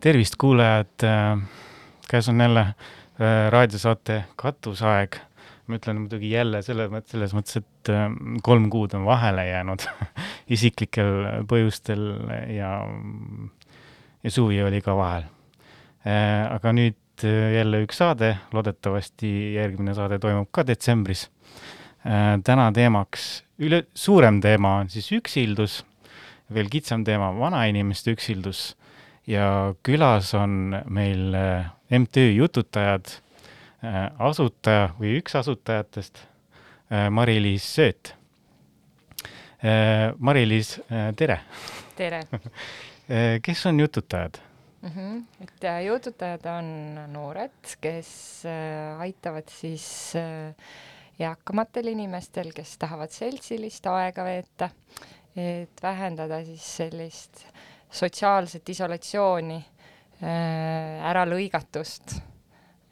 tervist, kuulajad. käes on jälle raadiosaate Katusaeg. ma ütlen muidugi jälle selle selles mõttes, et kolm kuud on vahele jäänud isiklikel põhjustel ja, ja suvi oli ka vahel. aga nüüd jälle üks saade, loodetavasti järgmine saade toimub ka detsembris. täna teemaks, üle, suurem teema on siis üksildus, veel kitsam teema vanainimeste üksildus ja külas on meil äh, MTÜ Jututajad äh, asutaja või üks asutajatest, äh, Mari-Liis Sööt. Mari-Liis, tere! tere! kes on jututajad mm? -hmm. et jututajad on noored, kes aitavad siis eakamatel inimestel, kes tahavad seltsilist aega veeta, et vähendada siis sellist sotsiaalset isolatsiooni, äh, äralõigatust.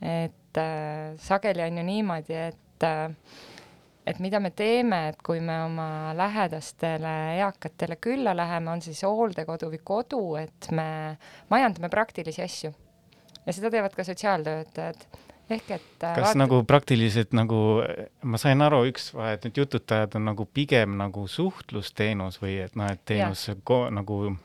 et äh, sageli on ju niimoodi, et äh, et mida me teeme, et kui me oma lähedastele eakatele külla läheme, on siis hooldekodu või kodu, et me majandame praktilisi asju. ja seda teevad ka sotsiaaltöötajad ehk et kas vaat... nagu praktiliselt nagu, ma sain aru, üks vahe, et need jututajad on nagu pigem nagu suhtlusteenus või et noh, et teenus ko, nagu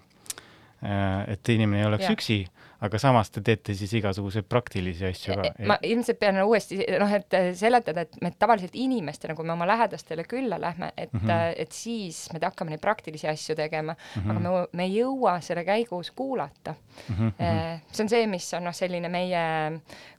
et inimene ei oleks ja. üksi, aga samas te teete siis igasuguseid praktilisi asju ka. ma ilmselt pean uuesti noh, et seletada, et me tavaliselt inimestena, kui me oma lähedastele külla lähme, et mm, -hmm. et siis me hakkame neid praktilisi asju tegema mm, -hmm. aga me, me ei jõua selle käigus kuulata mm. -hmm. see on see, mis on noh, selline meie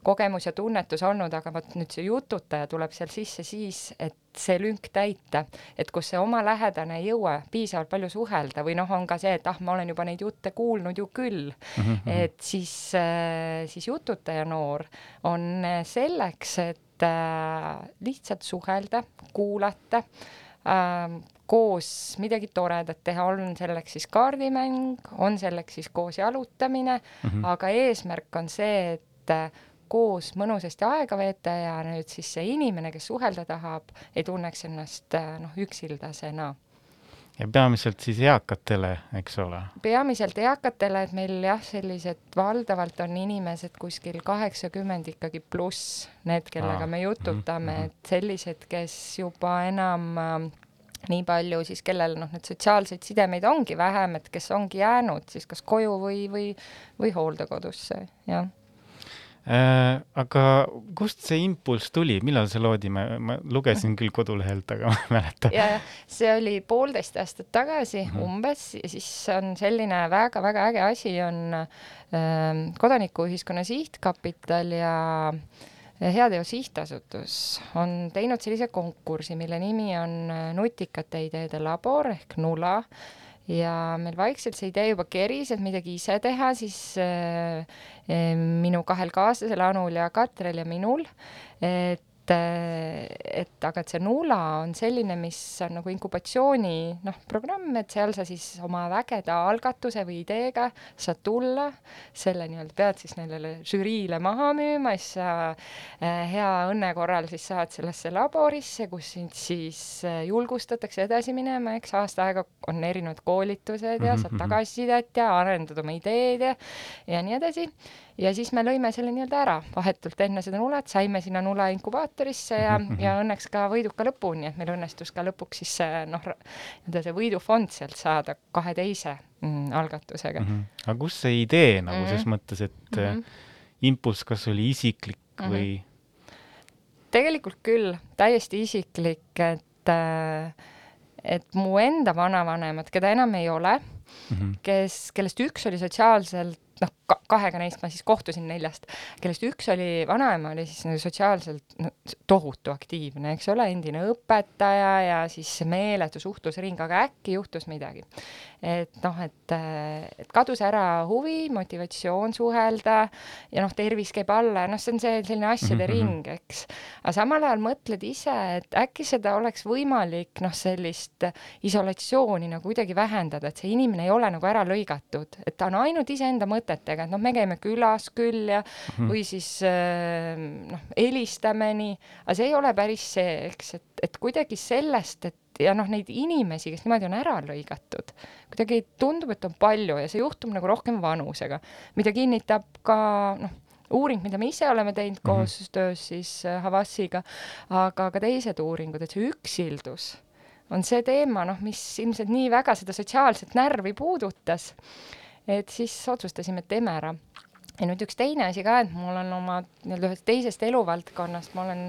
kogemus ja tunnetus olnud, aga vot nüüd see jututaja tuleb seal sisse siis, et see lünk täita, et kus see oma lähedane ei jõua piisavalt palju suhelda või noh, on ka see, et ah, ma olen juba neid jutte kuulnud ju küll mm, -hmm. et siis, äh, siis jututaja noor on selleks, et äh, lihtsalt suhelda, kuulata äh, koos midagi toredat teha, on selleks siis kaardimäng, on selleks siis koos jalutamine mm, -hmm. aga eesmärk on see, et äh, koos mõnusasti aega veeta ja nüüd siis see inimene, kes suhelda tahab, ei tunneks ennast äh, noh, üksildasena ja peamiselt siis eakatele, eks ole? peamiselt eakatele, et meil jah, sellised valdavalt on inimesed kuskil kaheksakümmend ikkagi pluss, need, kellega Aa, me jututame mm, -hmm. et sellised, kes juba enam äh, nii palju siis, kellel noh, need sotsiaalseid sidemeid ongi vähem, et kes ongi jäänud siis kas koju või, või, või hooldekodusse, jah aga kust see impulss tuli, millal see loodi, ma, ma lugesin küll kodulehelt, aga ma ei mäleta. ja, ja see oli poolteist aastat tagasi mm -hmm. umbes ja siis on selline väga-väga äge asi on äh, Kodanikuühiskonna Sihtkapital ja Heateo Sihtasutus on teinud sellise konkursi, mille nimi on Nutikate ideede labor ehk NULA ja meil vaikselt see idee juba keris, et midagi ise teha, siis äh, minu kahel kaaslasel, Anul ja Katrel ja minul, et et, et aga et see Nula on selline, mis on nagu inkubatsiooni noh, programm, et seal sa siis oma vägeda algatuse või ideega saad tulla, selle nii-öelda pead siis neile žüriile maha müüma, siis sa äh, hea õnne korral siis saad sellesse laborisse, kus sind siis äh, julgustatakse edasi minema, eks aasta aega on erinevad koolitused ja saad mhm, mhm. tagasisidet ja arendad oma ideed ja, ja nii edasi ja siis me lõime selle nii-öelda ära, vahetult enne seda nulet saime sinna nule inkubaatorisse ja, ja õnneks ka võiduka lõpuni, et meil õnnestus ka lõpuks siis see noh, nii-öelda see võidufond sealt saada kahe teise mm, algatusega mm. -hmm. aga kust see idee nagu mm -hmm. ses mõttes, et mm -hmm. impulss kas oli isiklik mm -hmm. või? tegelikult küll, täiesti isiklik, et äh, et mu enda vanavanemad, keda enam ei ole mm, -hmm. kes, kellest üks oli sotsiaalselt noh ka, kahega neist ma siis kohtusin neljast, kellest üks oli, vanaema oli siis nagu sotsiaalselt no, tohutu aktiivne, eks ole, endine õpetaja ja siis meeletu suhtlusring, aga äkki juhtus midagi. et noh, et, et kadus ära huvi, motivatsioon suhelda ja noh, tervis käib alla ja noh, see on see selline asjade mm -hmm. ring, eks. aga samal ajal mõtled ise, et äkki seda oleks võimalik noh, sellist isolatsiooni nagu kuidagi vähendada, et see inimene ei ole nagu ära lõigatud, et ta on ainult iseenda mõtetega inimestega, et noh, me käime külas küll ja mm -hmm. või siis äh, noh, helistame nii, aga see ei ole päris see, eks, et, et kuidagi sellest, et ja noh, neid inimesi, kes niimoodi on ära lõigatud, kuidagi tundub, et on palju ja see juhtub nagu rohkem vanusega, mida kinnitab ka noh, uuring, mida me ise oleme teinud mm -hmm. koostöös siis äh, Havasiga, aga ka teised uuringud, et see üksildus on see teema, noh, mis ilmselt nii väga seda sotsiaalset närvi puudutas, et siis otsustasime, et teeme ära. ja nüüd üks teine asi ka, et mul on oma nii-öelda ühest teisest eluvaldkonnast, ma olen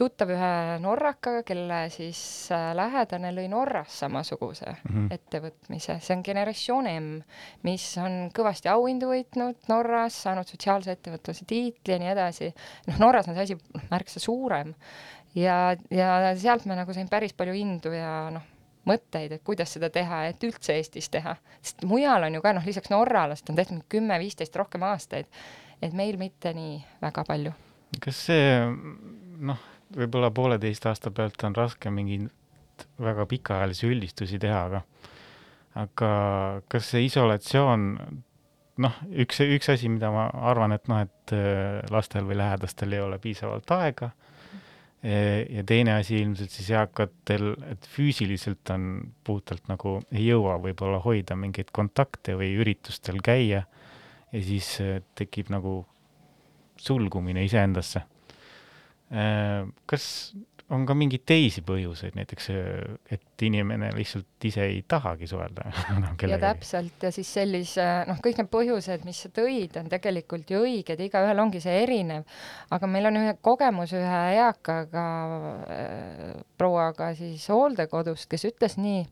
tuttav ühe norrakaga, kelle siis äh, lähedane lõi Norras samasuguse mm -hmm. ettevõtmise, see on Generatsioon M, mis on kõvasti auhindu võitnud Norras, saanud sotsiaalse ettevõtluse tiitli ja nii edasi. noh, Norras on see asi märksa suurem ja, ja sealt ma nagu sain päris palju indu ja noh, mõtteid, et kuidas seda teha, et üldse Eestis teha, sest mujal on ju ka noh, lisaks Norralast on tehtud kümme-viisteist rohkem aastaid, et meil mitte nii väga palju. kas see noh, võib-olla pooleteist aasta pealt on raske mingeid väga pikaajalisi üldistusi teha, aga aga kas see isolatsioon noh, üks, üks asi, mida ma arvan, et noh, et äh, lastel või lähedastel ei ole piisavalt aega ja teine asi ilmselt siis eakatel, et füüsiliselt on puhtalt nagu ei jõua võib-olla hoida mingeid kontakte või üritustel käia ja siis äh, tekib nagu sulgumine iseendasse. Äh, kas on ka mingeid teisi põhjuseid, näiteks et inimene lihtsalt ise ei tahagi suhelda no, ja täpselt, ja siis sellise, noh, kõik need põhjused, mis sa tõid, on tegelikult ju õiged, igaühel ongi see erinev, aga meil on ühe kogemus ühe eakaga äh, prouaga siis hooldekodust, kes ütles nii,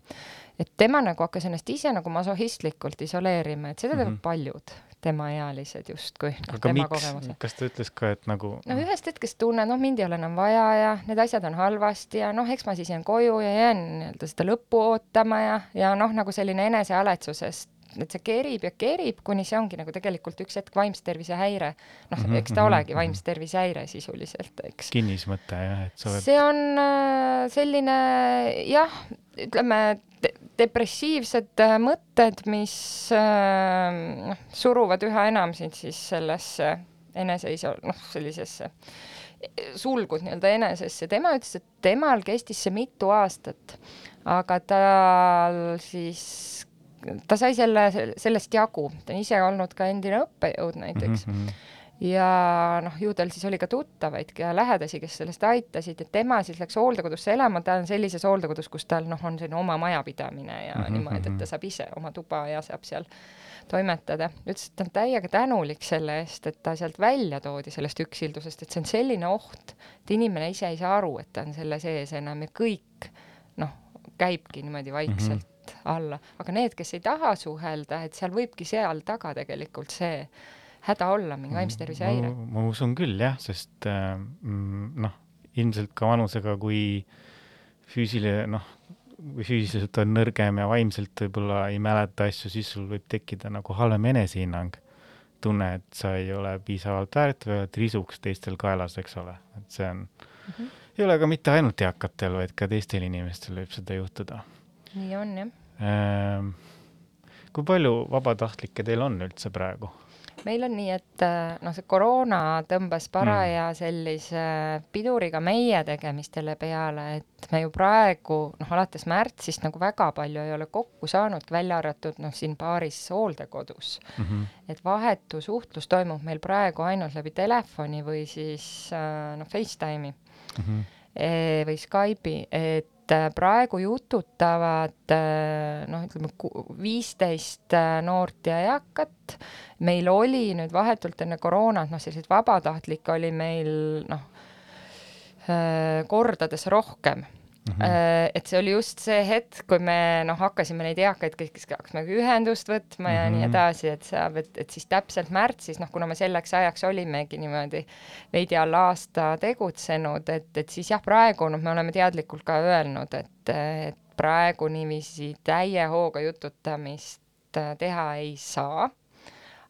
et tema nagu hakkas ennast ise nagu masohhistlikult isoleerima, et seda teevad mm -hmm. paljud temaealised justkui no,. aga miks, kas ta ütles ka, et nagu no ühest hetkest tunnen, noh, mind ei ole enam vaja ja need asjad on halvasti ja noh, eks ma siis jään koju ja jään nii-öelda seda lõppu ootama ja, ja noh, nagu selline enesehaletsusest et see kerib ja kerib, kuni see ongi nagu tegelikult üks hetk vaimse tervise häire. noh, mhm, eks ta -hmm. olegi vaimse tervise häire sisuliselt, eks. kinnismõte jah, et sa oled see on äh, selline jah, ütleme depressiivsed äh, mõtted, mis äh, noh, suruvad üha enam sind siis sellesse eneseiso-, noh, sellisesse sulgud nii-öelda enesesse. tema ütles, et temal kestis see mitu aastat, aga tal siis, ta sai selle, sellest jagu, ta on ise olnud ka endine õppejõud näiteks mm. -hmm ja noh, ju tal siis oli ka tuttavaid ja lähedasi, kes sellest aitasid, et tema siis läks hooldekodusse elama, ta on sellises hooldekodus, kus tal noh, on selline oma majapidamine ja mm -hmm. niimoodi, et ta saab ise oma tuba ja saab seal toimetada. ütles, et ta on täiega tänulik selle eest, et ta sealt välja toodi, sellest üksildusest, et see on selline oht, et inimene ise ei saa aru, et ta on selle sees enam ja kõik noh, käibki niimoodi vaikselt mm -hmm. alla, aga need, kes ei taha suhelda, et seal võibki seal taga tegelikult see häda olla, mingi vaimse tervise häire? ma usun küll jah, sest äh, mm, noh, ilmselt ka vanusega, kui füüsiline, noh, kui füüsiliselt on nõrgem ja vaimselt võib-olla ei mäleta asju, siis sul võib tekkida nagu halvem enesehinnang. tunne, et sa ei ole piisavalt väärt või oled risuks teistel kaelas, eks ole, et see on mm, -hmm. ei ole ka mitte ainult eakatel, vaid ka teistel inimestel võib seda juhtuda. nii on jah ehm,. kui palju vabatahtlikke teil on üldse praegu? Meil on nii, et äh, noh, see koroona tõmbas paraja mm. sellise piduriga meie tegemistele peale, et me ju praegu noh, alates märtsist nagu väga palju ei ole kokku saanudki, välja arvatud noh, siin paaris hooldekodus mm. -hmm. et vahetu suhtlus toimub meil praegu ainult läbi telefoni või siis äh, noh, Facetime'i mm -hmm. või Skype'i, et et praegu jututavad noh, ütleme viisteist noort ja eakat. Meil oli nüüd vahetult enne koroonat, noh, selliseid vabatahtlikke oli meil noh, kordades rohkem Mm -hmm. et see oli just see hetk, kui me noh, hakkasime neid eakaid kõik, kes hakkasime ühendust võtma ja mm -hmm. nii edasi, et saab, et, et siis täpselt märtsis, noh, kuna me selleks ajaks olimegi niimoodi veidi alla aasta tegutsenud, et, et siis jah, praegu noh, me oleme teadlikult ka öelnud, et, et praegu niiviisi täie hooga jututamist teha ei saa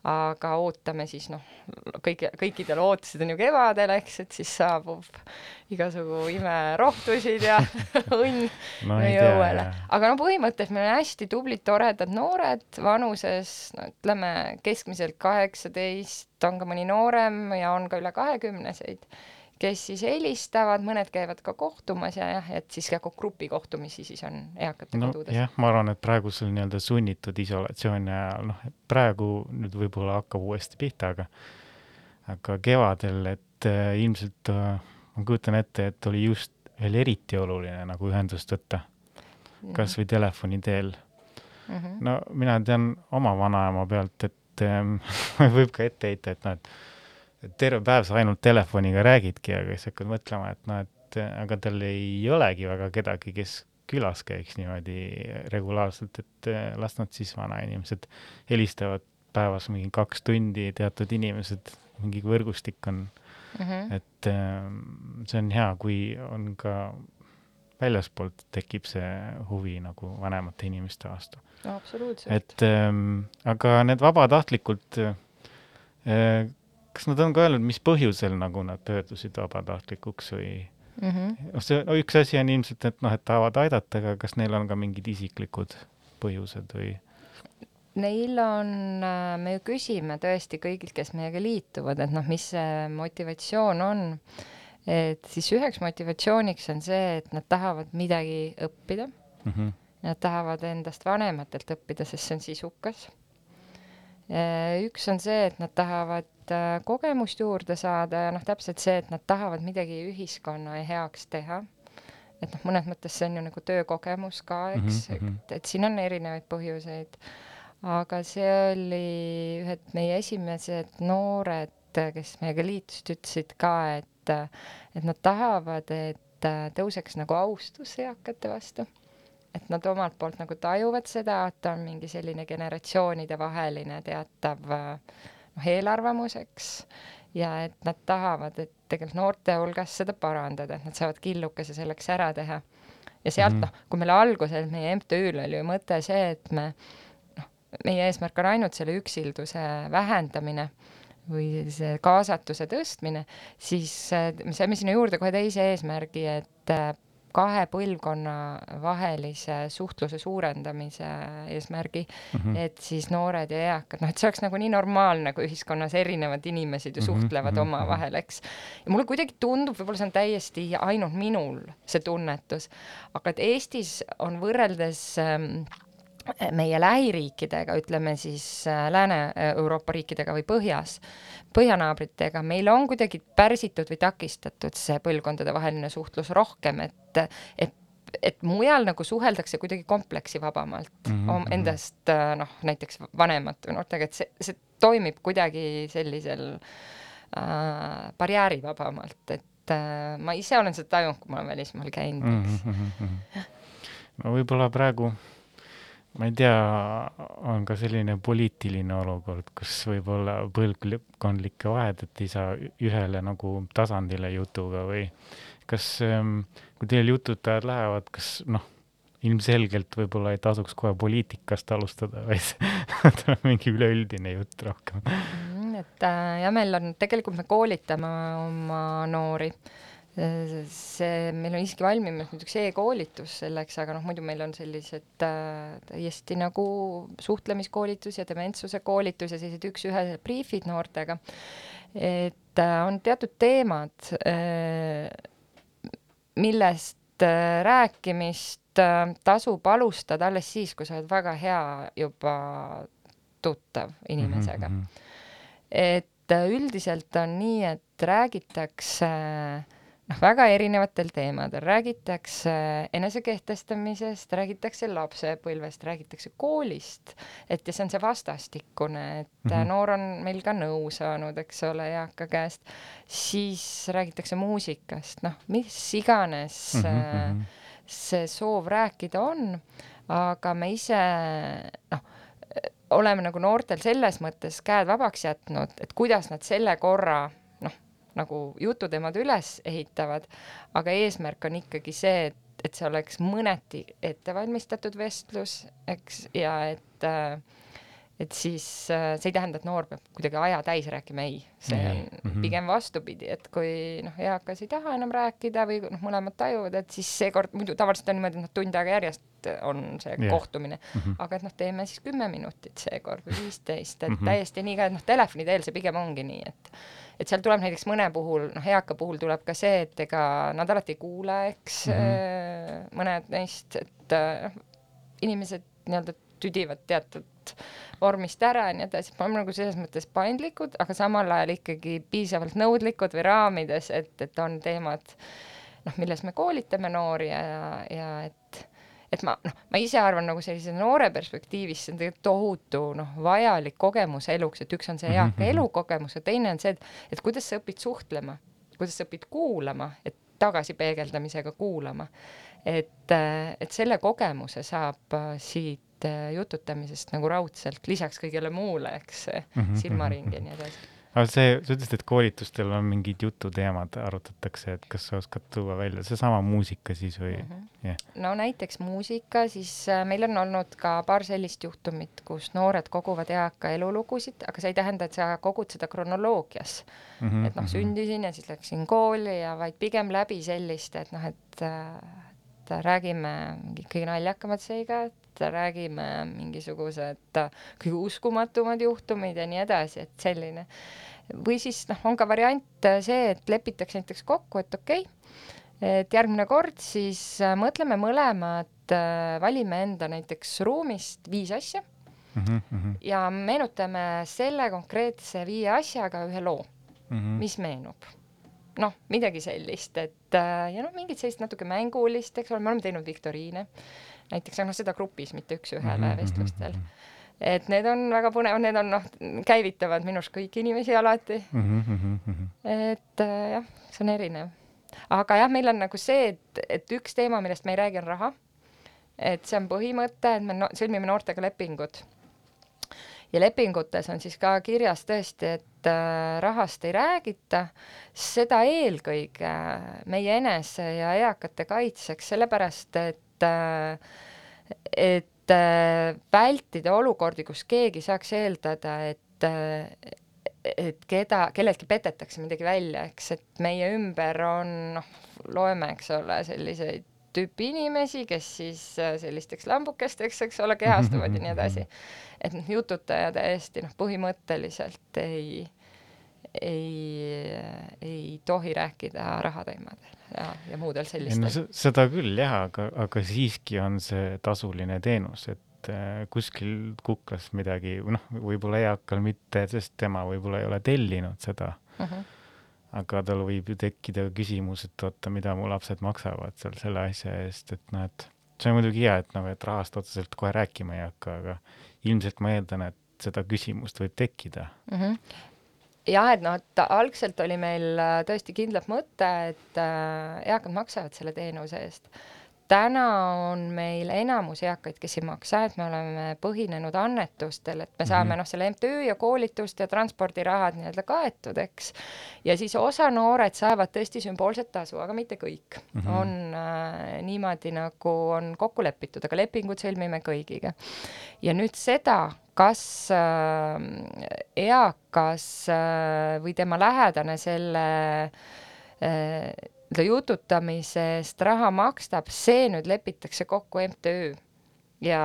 aga ootame siis noh, kõigi, kõikidel ootused on ju kevadel, eks, et siis saabub igasugu imerohtusid ja õnn meie õuele. aga no põhimõtteliselt meil on hästi tublid, toredad noored vanuses, no ütleme keskmiselt kaheksateist, on ka mõni noorem ja on ka üle kahekümneseid, kes siis helistavad, mõned käivad ka kohtumas ja jah, et siis ka grupikohtumisi siis on eakate no kodudes. jah, ma arvan, et praegusel nii-öelda sunnitud isolatsiooni ajal, noh, praegu nüüd võib-olla hakkab uuesti pihta, aga aga kevadel, et äh, ilmselt äh, ma kujutan ette, et oli just veel eriti oluline nagu ühendust võtta, kas või telefoni teel. mm. -hmm. no mina tean oma vanaema pealt, et ähm, võib ka ette heita, et noh, et terve päev sa ainult telefoniga räägidki, aga siis hakkad mõtlema, et noh, et aga tal ei olegi väga kedagi, kes külas käiks niimoodi regulaarselt, et äh, las nad siis vanainimesed helistavad päevas mingi kaks tundi, teatud inimesed, mingi võrgustik on, Mm -hmm. et ähm, see on hea, kui on ka väljaspoolt tekib see huvi nagu vanemate inimeste vastu. no absoluutselt. et ähm, aga need vabatahtlikult äh,, kas nad on ka öelnud, mis põhjusel nagu nad pöördusid vabatahtlikuks või mm. -hmm. noh, see no üks asi on ilmselt, et noh, et tahavad aidata, aga kas neil on ka mingid isiklikud põhjused või? Neil on, me ju küsime tõesti kõigilt, kes meiega liituvad, et noh, mis see motivatsioon on. et siis üheks motivatsiooniks on see, et nad tahavad midagi õppida, Mm -hmm. nad tahavad endast vanematelt õppida, sest see on sisukas. üks on see, et nad tahavad äh, kogemust juurde saada ja noh, täpselt see, et nad tahavad midagi ühiskonna heaks teha. et noh, mõnes mõttes see on ju nagu töökogemus ka, eks Mhm, mhm. et, et siin on erinevaid põhjuseid aga see oli ühed meie esimesed noored, kes meiega liitusid, ütlesid ka, et, et nad tahavad, et tõuseks nagu austus eakate vastu. et nad omalt poolt nagu tajuvad seda, et on mingi selline generatsioonidevaheline teatav noh, eelarvamus, eks. ja et nad tahavad, et tegelikult noorte hulgas seda parandada, et nad saavad killukese selleks ära teha. ja sealt Mhm. noh, kui meil alguses meie MTÜ-l oli ju mõte see, et me noh, meie eesmärk on ainult selle üksilduse vähendamine või see kaasatuse tõstmine, siis äh, me saime sinna juurde kohe teise eesmärgi, et äh, kahe põlvkonna vahelise suhtluse suurendamise eesmärgi mm, Mhm. et siis noored ja eakad, noh, et see oleks nagu nii normaalne, kui ühiskonnas erinevad inimesed ju Mhm, suhtlevad mhm, omavahel, eks. ja mulle kuidagi tundub, võib-olla see on täiesti ainult minul, see tunnetus, aga et Eestis on võrreldes ähm, meie lähiriikidega, ütleme siis äh, Lääne-Euroopa riikidega või põhjas, põhjanaabritega, meil on kuidagi pärsitud või takistatud see põlvkondadevaheline suhtlus rohkem, et, et et mujal nagu suheldakse kuidagi kompleksivabamalt mm Mhm, -hmm. endast noh, näiteks vanemate noortega, et see, see toimib kuidagi sellisel äh, barjäärivabamalt, et äh, ma ise olen seda tajunud, kui ma olen välismaal käinud mm, -hmm. no võib-olla praegu, ma ei tea, on ka selline poliitiline olukord, kus võib-olla põlvkondlikke vahed, et ei saa ühele nagu tasandile jutuga või kas, kui teil jututajad lähevad, kas noh, ilmselgelt võib-olla ei tasuks kohe poliitikast alustada, vaid tuleb mingi üleüldine jutt rohkem. Mm, et äh, ja meil on, tegelikult me koolitame oma noori. see, meil on isegi valmimas nüüd üks e-koolitus selleks, aga noh, muidu meil on sellised äh, täiesti nagu suhtlemiskoolitus ja dementsuse koolitus ja sellised üks-ühe briifid noortega. et äh, on teatud teemad äh,, millest äh, rääkimist äh, tasub alustada alles siis, kui sa oled väga hea juba tuttav inimesega. Mhm, et äh, üldiselt on nii, et räägitakse noh, väga erinevatel teemadel, räägitakse enesekehtestamisest, räägitakse lapsepõlvest, räägitakse koolist, et ja see on see vastastikune, et mm. -hmm. noor on meil ka nõu saanud, eks ole, eaka käest, siis räägitakse muusikast, noh, mis iganes mm -hmm. see soov rääkida on, aga me ise noh, oleme nagu noortel selles mõttes käed vabaks jätnud, et kuidas nad selle korra nagu jututeemad üles ehitavad, aga eesmärk on ikkagi see, et, et see oleks mõneti ettevalmistatud vestlus, eks, ja et äh, et siis äh, see ei tähenda, et noor peab kuidagi aja täis rääkima, ei, see on mm -hmm. pigem vastupidi, et kui noh, eakas ei taha enam rääkida või noh, mõlemad tajuvad, et siis seekord muidu tavaliselt on niimoodi, et noh, tund aega järjest on see yeah. kohtumine mm, -hmm. aga et noh, teeme siis kümme minutit seekord või viisteist, et mm -hmm. täiesti nii ka, et noh, telefoni teel see pigem ongi nii, et et seal tuleb näiteks mõne puhul, noh, eaka puhul tuleb ka see, et ega nad alati ei kuule, eks mm, -hmm. mõned neist, et noh, inimesed nii-öelda tüdivad teatud vormist ära ja nii edasi, me oleme nagu selles mõttes paindlikud, aga samal ajal ikkagi piisavalt nõudlikud või raamides, et, et on teemad, noh, milles me koolitame noori ja, ja et et ma, noh, ma ise arvan nagu sellise noore perspektiivist, see on tegelikult tohutu noh, vajalik kogemus eluks, et üks on see eaka mm -hmm. elukogemus ja teine on see, et, et kuidas sa õpid suhtlema, kuidas sa õpid kuulama, et tagasipeegeldamisega kuulama. et, et selle kogemuse saab siit Äh, jututamisest nagu raudselt, lisaks kõigele muule, eks mm, -hmm, silmaring ja nii edasi. aga see, sa ütlesid, et koolitustel on mingid jututeemad, arutatakse, et kas sa oskad tuua välja, seesama muusika siis või mm? -hmm. Yeah. no näiteks muusika, siis äh, meil on olnud ka paar sellist juhtumit, kus noored koguvad eaka elulugusid, aga see ei tähenda, et sa kogud seda kronoloogias mm. -hmm, et noh, mhm. sündisin ja siis läksin kooli ja vaid pigem läbi sellist, et noh, et äh, räägime mingid kõige naljakamad seigad, räägime mingisugused kõige uskumatumad juhtumid ja nii edasi, et selline. või siis noh, on ka variant see, et lepitakse näiteks kokku, et okei okay,, et järgmine kord siis mõtleme mõlemad, valime enda näiteks ruumist viis asja mm -hmm. ja meenutame selle konkreetse viie asjaga ühe loo mm, -hmm. mis meenub noh, midagi sellist, et äh, ja noh, mingit sellist natuke mängulist, eks ole, me oleme teinud viktoriine näiteks, noh, seda grupis, mitte üks-ühele mm -hmm. vestlustel. et need on väga põnevad, need on noh, käivitavad minu arust kõiki inimesi alati mm. -hmm. et äh, jah, see on erinev. aga jah, meil on nagu see, et, et üks teema, millest me ei räägi, on raha. et see on põhimõte, et me no, sõlmime noortega lepingud ja lepingutes on siis ka kirjas tõesti, et äh, rahast ei räägita, seda eelkõige meie enese ja eakate kaitseks, sellepärast et äh, et äh, vältida olukordi, kus keegi saaks eeldada, et et keda, kelleltki petetakse midagi välja, eks, et meie ümber on noh, loeme, eks ole, selliseid tüüpi inimesi, kes siis sellisteks lambukesteks, eks ole, kehastuvad ja nii edasi. Et noh, jututaja täiesti noh, põhimõtteliselt ei, ei, ei tohi rääkida rahateemadel ja, ja muudel sellistel no,. seda küll jah, aga, aga siiski on see tasuline teenus, et äh, kuskil kuklas midagi, noh, võib-olla eakal mitte, sest tema võib-olla ei ole tellinud seda uh. Mhm. -huh. aga tal võib ju tekkida küsimus, et oota, mida mu lapsed maksavad seal selle asja eest, et noh, et see on muidugi hea, et nagu, et rahast otseselt kohe rääkima ei hakka, aga ilmselt ma eeldan, et seda küsimust võib tekkida mm. -hmm jah, et noh, et algselt oli meil äh, tõesti kindlalt mõte, et äh, eakad maksavad selle teenuse eest täna on meil enamus eakaid, kes ei maksa, et me oleme põhinenud annetustel, et me saame mm -hmm. noh, selle MTÜ ja koolitust ja transpordirahad nii-öelda kaetud, eks. ja siis osa noored saavad tõesti sümboolset tasu, aga mitte kõik mm. -hmm. on äh, niimoodi, nagu on kokku lepitud, aga lepingud sõlmime kõigiga. ja nüüd seda, kas äh, eakas äh, või tema lähedane selle äh, jututamise eest raha makstab, see nüüd lepitakse kokku MTÜ ja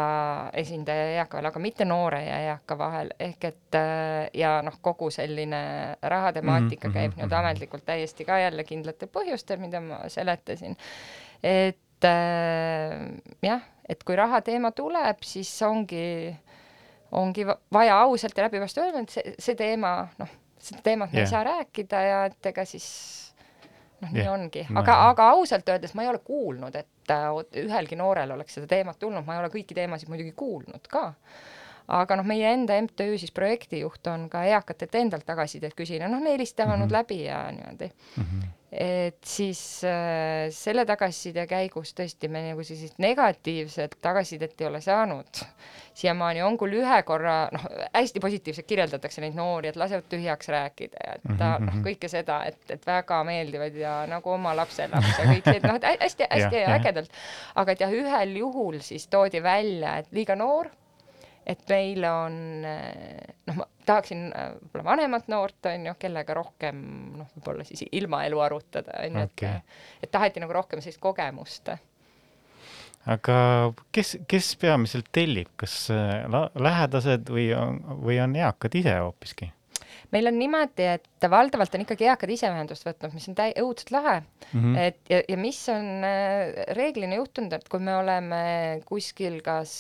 esindaja ja eaka vahel, aga mitte noore ja eaka vahel, ehk et äh, ja noh, kogu selline rahatemaatika mm -hmm. käib mhm, nüüd mhm. ametlikult täiesti ka jälle kindlatel põhjustel, mida ma seletasin. et äh, jah, et kui rahateema tuleb, siis ongi, ongi vaja ausalt ja läbivasti öelda, et see, see teema, noh, seda teemat me yeah. ei saa rääkida ja et ega siis noh, nii ongi, aga no,, aga ausalt öeldes ma ei ole kuulnud, et äh, ühelgi noorel oleks seda teemat tulnud, ma ei ole kõiki teemasid muidugi kuulnud ka. aga noh, meie enda MTÜ siis projektijuht on ka eakatelt endalt tagasisidet küsinud, noh, me helistame mm -hmm. nüüd läbi ja niimoodi mm. -hmm et siis äh, selle tagasiside käigus tõesti me nagu sellist negatiivset tagasisidet ei ole saanud. siiamaani on küll ühe korra, noh, hästi positiivselt kirjeldatakse neid noori, et lasevad tühjaks rääkida ja et ta mm -hmm. noh, kõike seda, et, et väga meeldivad ja nagu oma lapselaps ja kõik need noh, hästi-hästi ägedalt. aga et jah, ühel juhul siis toodi välja, et liiga noor et meil on noh, ma tahaksin võib-olla vanemat noort, on ju, kellega rohkem noh, võib-olla siis ilmaelu arutada, on ju, et et taheti nagu rohkem sellist kogemust aga kes, kes peamiselt tellib, kas äh, lähedased või on, või on eakad ise hoopiski? meil on niimoodi, et valdavalt on ikkagi eakad ise ühendust võtnud, mis on täi-, õudselt lahe mm. -hmm. et ja, ja mis on äh, reeglina juhtunud, et kui me oleme kuskil kas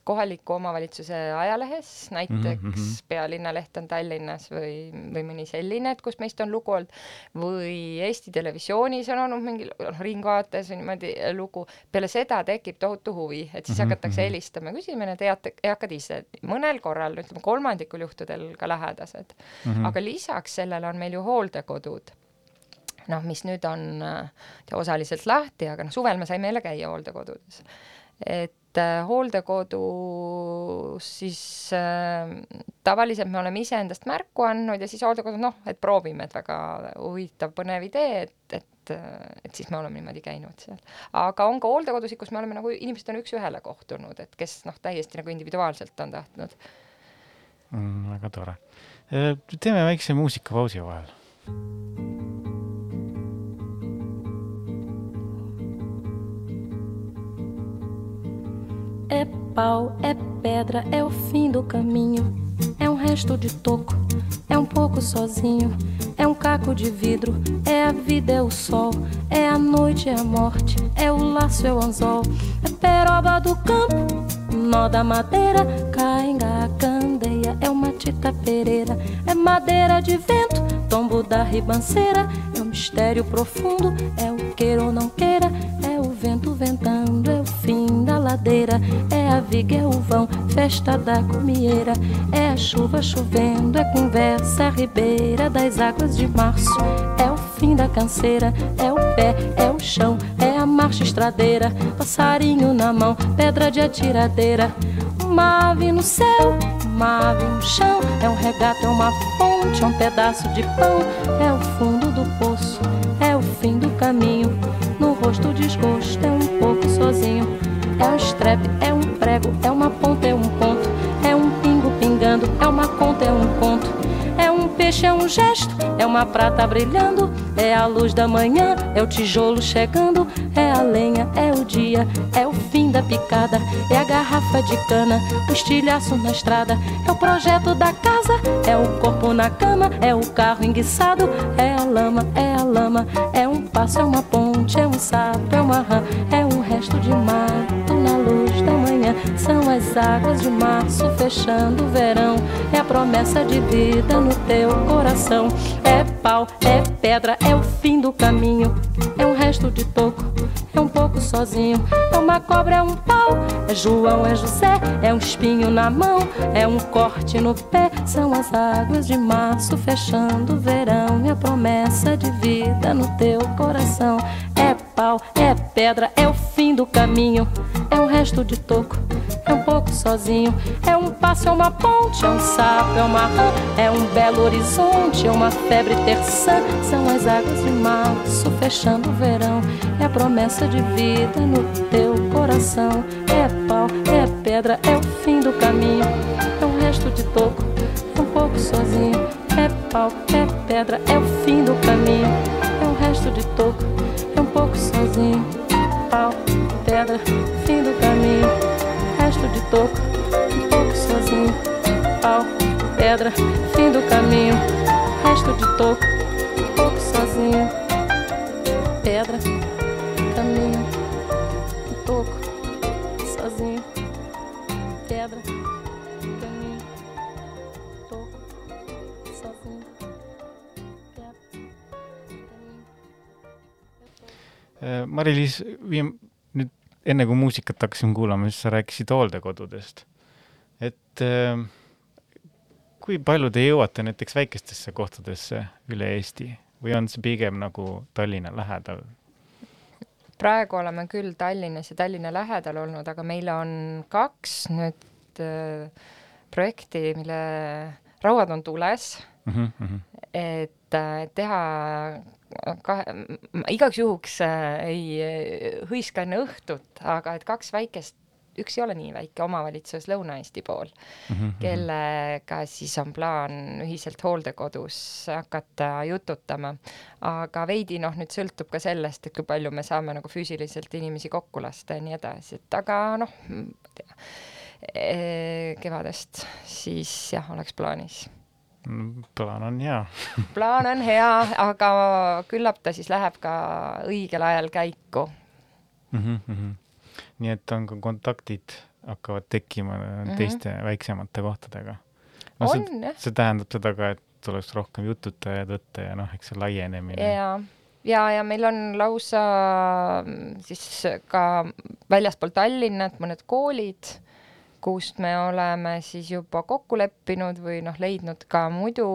kohaliku omavalitsuse ajalehes, näiteks mm -hmm. Pealinnaleht on Tallinnas või, või mõni selline, et kus meist on lugu olnud, või Eesti Televisioonis on olnud mingi noh, Ringvaates või niimoodi lugu, peale seda tekib tohutu huvi, et siis mm -hmm. hakatakse mhm. helistama ja küsima, need ead-, eakad ise, mõnel korral, ütleme kolmandikul juhtudel ka lähedased mm. -hmm. aga lisaks sellele on meil ju hooldekodud noh, mis nüüd on äh, osaliselt lahti, aga noh, suvel me saime jälle käia hooldekodudes. et et äh, hooldekodus siis äh, tavaliselt me oleme iseendast märku andnud ja siis hooldekodus noh, et proovime, et väga huvitav, põnev idee, et, et, äh, et siis me oleme niimoodi käinud seal. aga on ka hooldekodusid, kus me oleme nagu, inimesed on üks-ühele kohtunud, et kes noh, täiesti nagu individuaalselt on tahtnud mm,. väga tore. Teeme väikse muusikapausi vahel. Pau, é pedra, é o fim do caminho. É um resto de toco, é um pouco sozinho. É um caco de vidro, é a vida, é o sol. É a noite, é a morte, é o laço, é o anzol. É peroba do campo, nó da madeira. Cainga, candeia, é uma tita pereira. É madeira de vento, tombo da ribanceira. É um mistério profundo, é o queira ou não queira. É o vento ventando, ladeira. É a viga, é o vão, festa da comieira. É a chuva chovendo, é conversa, é a ribeira das águas de março. É o fim da canseira, é o pé, é o chão, é a marcha estradeira. Passarinho na mão, pedra de atiradeira. Uma ave no céu, uma ave no chão. É um regato, é uma fonte, é um pedaço de pão. É o fundo do poço, é o fim do caminho. No rosto desgosto, é um pouco sozinho. É um estrepe, é um prego, é uma ponta, é um ponto. É um pingo pingando, é uma conta, é um conto. É um peixe, é um gesto, é uma prata brilhando, é a luz da manhã, é o tijolo chegando, é a lenha, é o dia, é o fim da picada, é a garrafa de cana, o estilhaço na estrada, é o projeto da casa, é o corpo na cama, é o carro enguiçado, é a lama, é a lama, é um passo, é uma ponte, é um sapo, é uma rã, é um resto de mato da manhã, são as águas de março fechando o verão, é a promessa de vida no teu coração, é pau, é pedra, é o fim do caminho, é um resto de toco, é um pouco sozinho, é uma cobra, é um pau, é João, é José, é um espinho na mão, é um corte no pé, são as águas de março fechando o verão, e a promessa de vida no teu coração, é pau, é pedra, é o fim do caminho, é um resto de toco, é um pouco sozinho, é um passo, é uma ponte, é um sapo, é uma rã, é um belo horizonte, é uma febre terçã, são as águas de março fechando o verão, é a promessa de vida no teu coração, é pau, é pedra, é o fim do caminho, é um resto de toco, é um pouco sozinho, é pau, é pedra, é o fim do caminho, um resto de toco, é um pouco sozinho, pau, pedra, fim do caminho, resto de toco, um pouco sozinho, pau, pedra, fim do caminho, resto de toco, um pouco sozinho, pedra, caminho, um toco, sozinho, pedra, Mari-Liis, viim-, nüüd enne kui muusikat hakkasime kuulama, siis sa rääkisid hooldekodudest. et äh, kui palju te jõuate näiteks väikestesse kohtadesse üle Eesti või on see pigem nagu Tallinna lähedal? praegu oleme küll Tallinnas ja Tallinna lähedal olnud, aga meil on kaks nüüd äh, projekti, mille rauad on tules mm. -hmm. et äh, teha kahe, igaks juhuks äh, ei äh, hõiska enne õhtut, aga et kaks väikest üks ei ole nii väike omavalitsus Lõuna-Eesti pool mm, -hmm. kellega siis on plaan ühiselt hooldekodus hakata jututama. aga veidi noh, nüüd sõltub ka sellest, et kui palju me saame nagu füüsiliselt inimesi kokku lasta ja nii edasi, et aga noh, kevadest siis jah, oleks plaanis plaan on hea plaan on hea, aga küllap ta siis läheb ka õigel ajal käiku mm. -hmm. nii et on ka kontaktid hakkavad tekkima mm -hmm. teiste väiksemate kohtadega no,. on see, jah. see tähendab seda ka, et tuleks rohkem jututajaid võtta ja noh, eks see laienemine. ja, ja, ja meil on lausa siis ka väljaspool Tallinnat mõned koolid kust me oleme siis juba kokku leppinud või noh, leidnud ka muidu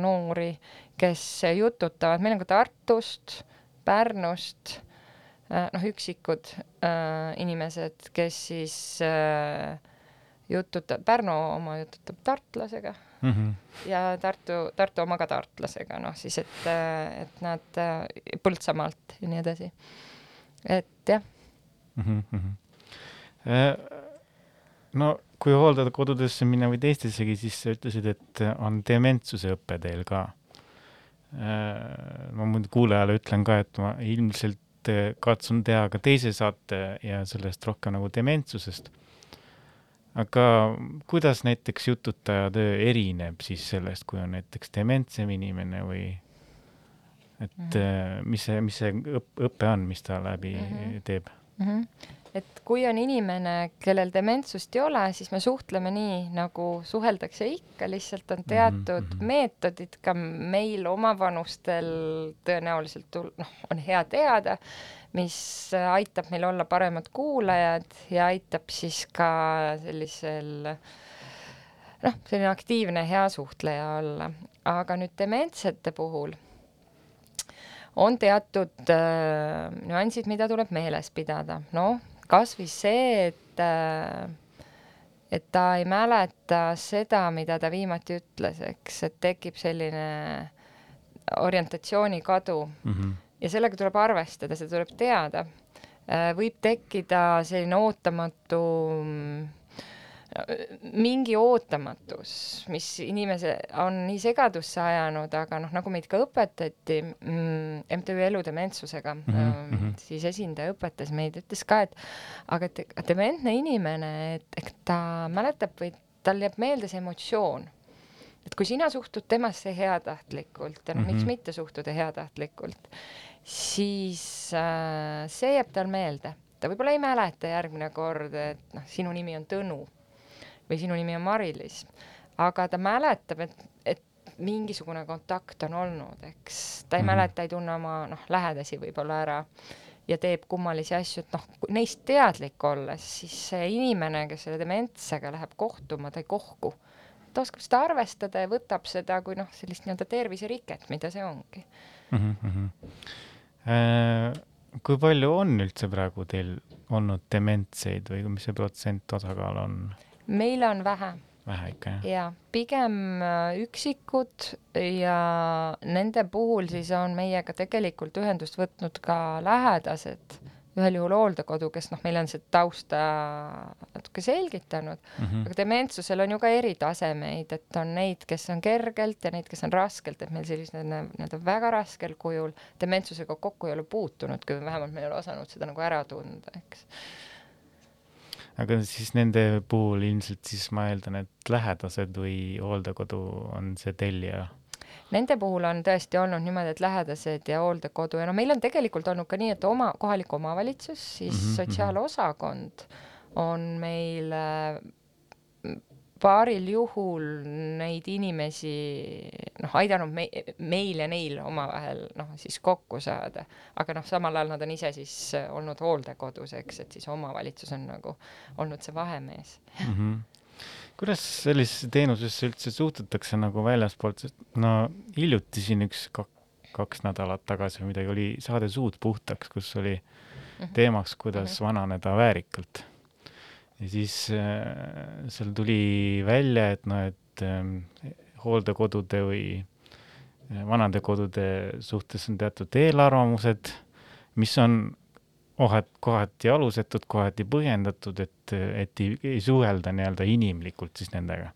noori, kes jututavad, meil on ka Tartust, Pärnust, äh, noh, üksikud äh, inimesed, kes siis äh, jututab, Pärnu oma jututab tartlasega mm -hmm. ja Tartu, Tartu oma ka tartlasega, noh siis, et, äh, et nad äh, Põltsamaalt ja nii edasi. et jah mm. -hmm. Äh no kui hooldekodudesse minna või teistessegi, siis sa ütlesid, et on dementsuse õpe teil ka. Äh, ma muidu kuulajale ütlen ka, et ma ilmselt äh, katsun teha ka teise saate ja sellest rohkem nagu dementsusest. aga kuidas näiteks jututaja töö erineb siis sellest, kui on näiteks dementsem inimene või et mm -hmm. mis see, mis see õpe on, mis ta läbi mm -hmm. teeb mm? -hmm et kui on inimene, kellel dementsust ei ole, siis me suhtleme nii, nagu suheldakse ikka, lihtsalt on teatud mm -hmm. meetodid ka meil omavanustel tõenäoliselt noh, on hea teada, mis aitab meil olla paremad kuulajad ja aitab siis ka sellisel noh, selline aktiivne hea suhtleja olla, aga nüüd dementsete puhul on teatud äh, nüansid, mida tuleb meeles pidada, noh, kas või see, et äh, et ta ei mäleta seda, mida ta viimati ütles, eks, et tekib selline orientatsiooni kadu mm. -hmm. ja sellega tuleb arvestada, seda tuleb teada. Äh, võib tekkida selline ootamatu mingi ootamatus, mis inimese on nii segadusse ajanud, aga noh, nagu meid ka õpetati MTÜ Elu dementsusega mm, -hmm. siis esindaja õpetas meid, ütles ka, et aga et dementne inimene, et, et ta mäletab või tal jääb meelde see emotsioon. et kui sina suhtud temasse heatahtlikult ja noh mm -hmm., miks mhm. mitte suhtuda heatahtlikult, siis äh, see jääb tal meelde ta võib-olla ei mäleta järgmine kord, et noh, sinu nimi on Tõnu või sinu nimi on Mari-Liis, aga ta mäletab, et, et mingisugune kontakt on olnud, eks ta ei mm -hmm. mäleta, ei tunne oma noh, lähedasi võib-olla ära ja teeb kummalisi asju, et noh, neist teadlik olles, siis see inimene, kes selle dementsega läheb kohtuma, ta ei kohku. ta oskab seda arvestada ja võtab seda kui noh, sellist nii-öelda terviseriket, mida see ongi mm. -hmm. Äh, kui palju on üldse praegu teil olnud dementseid või mis see protsent osakaal on? Meil on vähe. vähe ikka, jah? jaa, pigem äh, üksikud ja nende puhul siis on meiega tegelikult ühendust võtnud ka lähedased, ühel juhul hooldekodu, kes noh, meile on seda tausta natuke selgitanud mm, -hmm. aga dementsusel on ju ka eritasemeid, et on neid, kes on kergelt ja neid, kes on raskelt, et meil sellised nii-öelda väga raskel kujul dementsusega kokku ei ole puutunudki või vähemalt me ei ole osanud seda nagu ära tunda, eks aga siis nende puhul ilmselt siis ma eeldan, et lähedased või hooldekodu on see tellija? Nende puhul on tõesti olnud niimoodi, et lähedased ja hooldekodu ja no meil on tegelikult olnud ka nii, et oma, kohalik omavalitsus, siis mm -hmm. sotsiaalosakond on meil paaril juhul neid inimesi noh, aidanud me, meil ja neil omavahel noh, siis kokku saada, aga noh, samal ajal nad on ise siis olnud hooldekodus, eks, et siis omavalitsus on nagu olnud see vahemees mm. -hmm. kuidas sellisesse teenusesse üldse suhtutakse nagu väljaspoolt, sest no hiljuti siin üks kaks nädalat tagasi või midagi oli saade Suud puhtaks, kus oli -hmm. teemaks, kuidas mm -hmm. vananeda väärikalt ja siis äh, seal tuli välja, et noh, et äh, hooldekodude või äh, vanadekodude suhtes on teatud eelarvamused, mis on kohati, kohati alusetud, kohati põhjendatud, et, et ei, ei suhelda nii-öelda inimlikult siis nendega.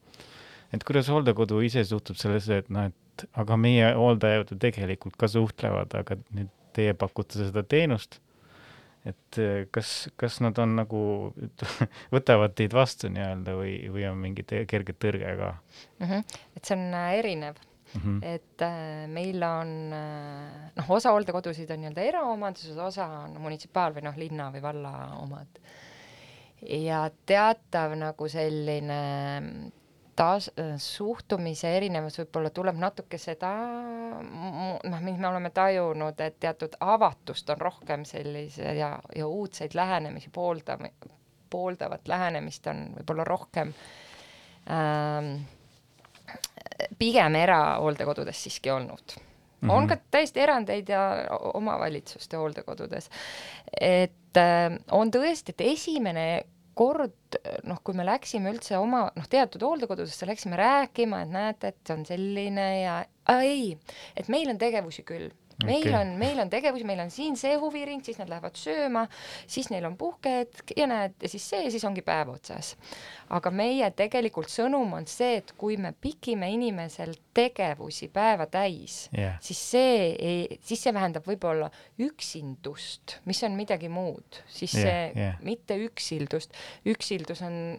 et kuidas hooldekodu ise suhtub sellesse, et noh, et aga meie hooldajad ju tegelikult ka suhtlevad, aga nüüd teie pakute seda teenust et eh, kas, kas nad on nagu, võtavad teid vastu nii-öelda või, või on mingi kerge tõrge ka mm? -hmm. et see on äh, erinev mm. -hmm. et äh, meil on äh, noh, osa hooldekodusid on nii-öelda eraomanduses, osa on munitsipaal- või noh, linna või valla omad. ja teatav nagu selline taas-, suhtumise erinevus võib-olla tuleb natuke seda, noh, mis me oleme tajunud, et teatud avatust on rohkem sellise ja, ja uudseid lähenemisi pooldav, pooldavat lähenemist on võib-olla rohkem ähm, pigem erahooldekodudes siiski olnud Mm -hmm. on ka täiesti erandeid ja omavalitsuste hooldekodudes. et äh, on tõesti, et esimene kord noh, kui me läksime üldse oma noh, teatud hooldekodudesse läksime rääkima, et näete, et see on selline ja ah, ei, et meil on tegevusi küll meil okay. on, meil on tegevusi, meil on siin see huviring, siis nad lähevad sööma, siis neil on puhkehetk ja näed, ja siis see, siis ongi päev otsas. aga meie tegelikult sõnum on see, et kui me pikime inimesel tegevusi päeva täis yeah., siis see ei, siis see vähendab võib-olla üksindust, mis on midagi muud, siis yeah, see yeah. mitte üksildust, üksildus on